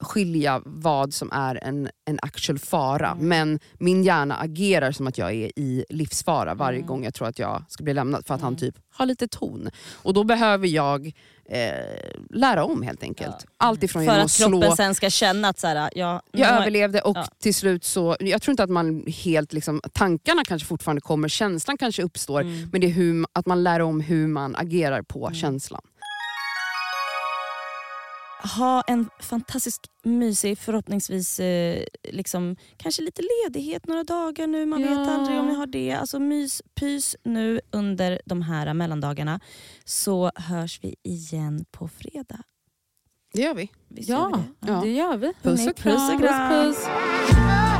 Speaker 4: avskilja vad som är en, en actual fara.
Speaker 1: Mm.
Speaker 4: Men min hjärna agerar som att jag är i livsfara varje
Speaker 1: Mm.
Speaker 4: gång jag tror att jag ska bli lämnad. För att han
Speaker 1: Mm.
Speaker 4: typ har lite ton. Och då behöver jag eh, lära om helt enkelt. Allt ifrån
Speaker 1: För att
Speaker 4: att
Speaker 1: kroppen
Speaker 4: slå
Speaker 1: sen ska känna att så här, ja,
Speaker 4: jag
Speaker 1: har-
Speaker 4: överlevde och
Speaker 1: Ja.
Speaker 4: till slut så, jag tror inte att man helt, liksom, tankarna kanske fortfarande kommer, känslan kanske uppstår,
Speaker 1: Mm.
Speaker 4: men det är hur, att man lär om hur man agerar på känslan.
Speaker 1: Ha en fantastisk mysig, förhoppningsvis eh, liksom, kanske lite ledighet några dagar nu. Man vet
Speaker 3: Ja.
Speaker 1: aldrig om ni har det. Alltså mys, pys nu under de här mellandagarna. Så hörs vi igen på fredag.
Speaker 4: Det gör vi.
Speaker 1: Visst
Speaker 3: Ja,
Speaker 1: gör vi det?
Speaker 3: det gör vi.
Speaker 4: Puss och kram.
Speaker 1: Puss och kram.
Speaker 3: Puss, puss.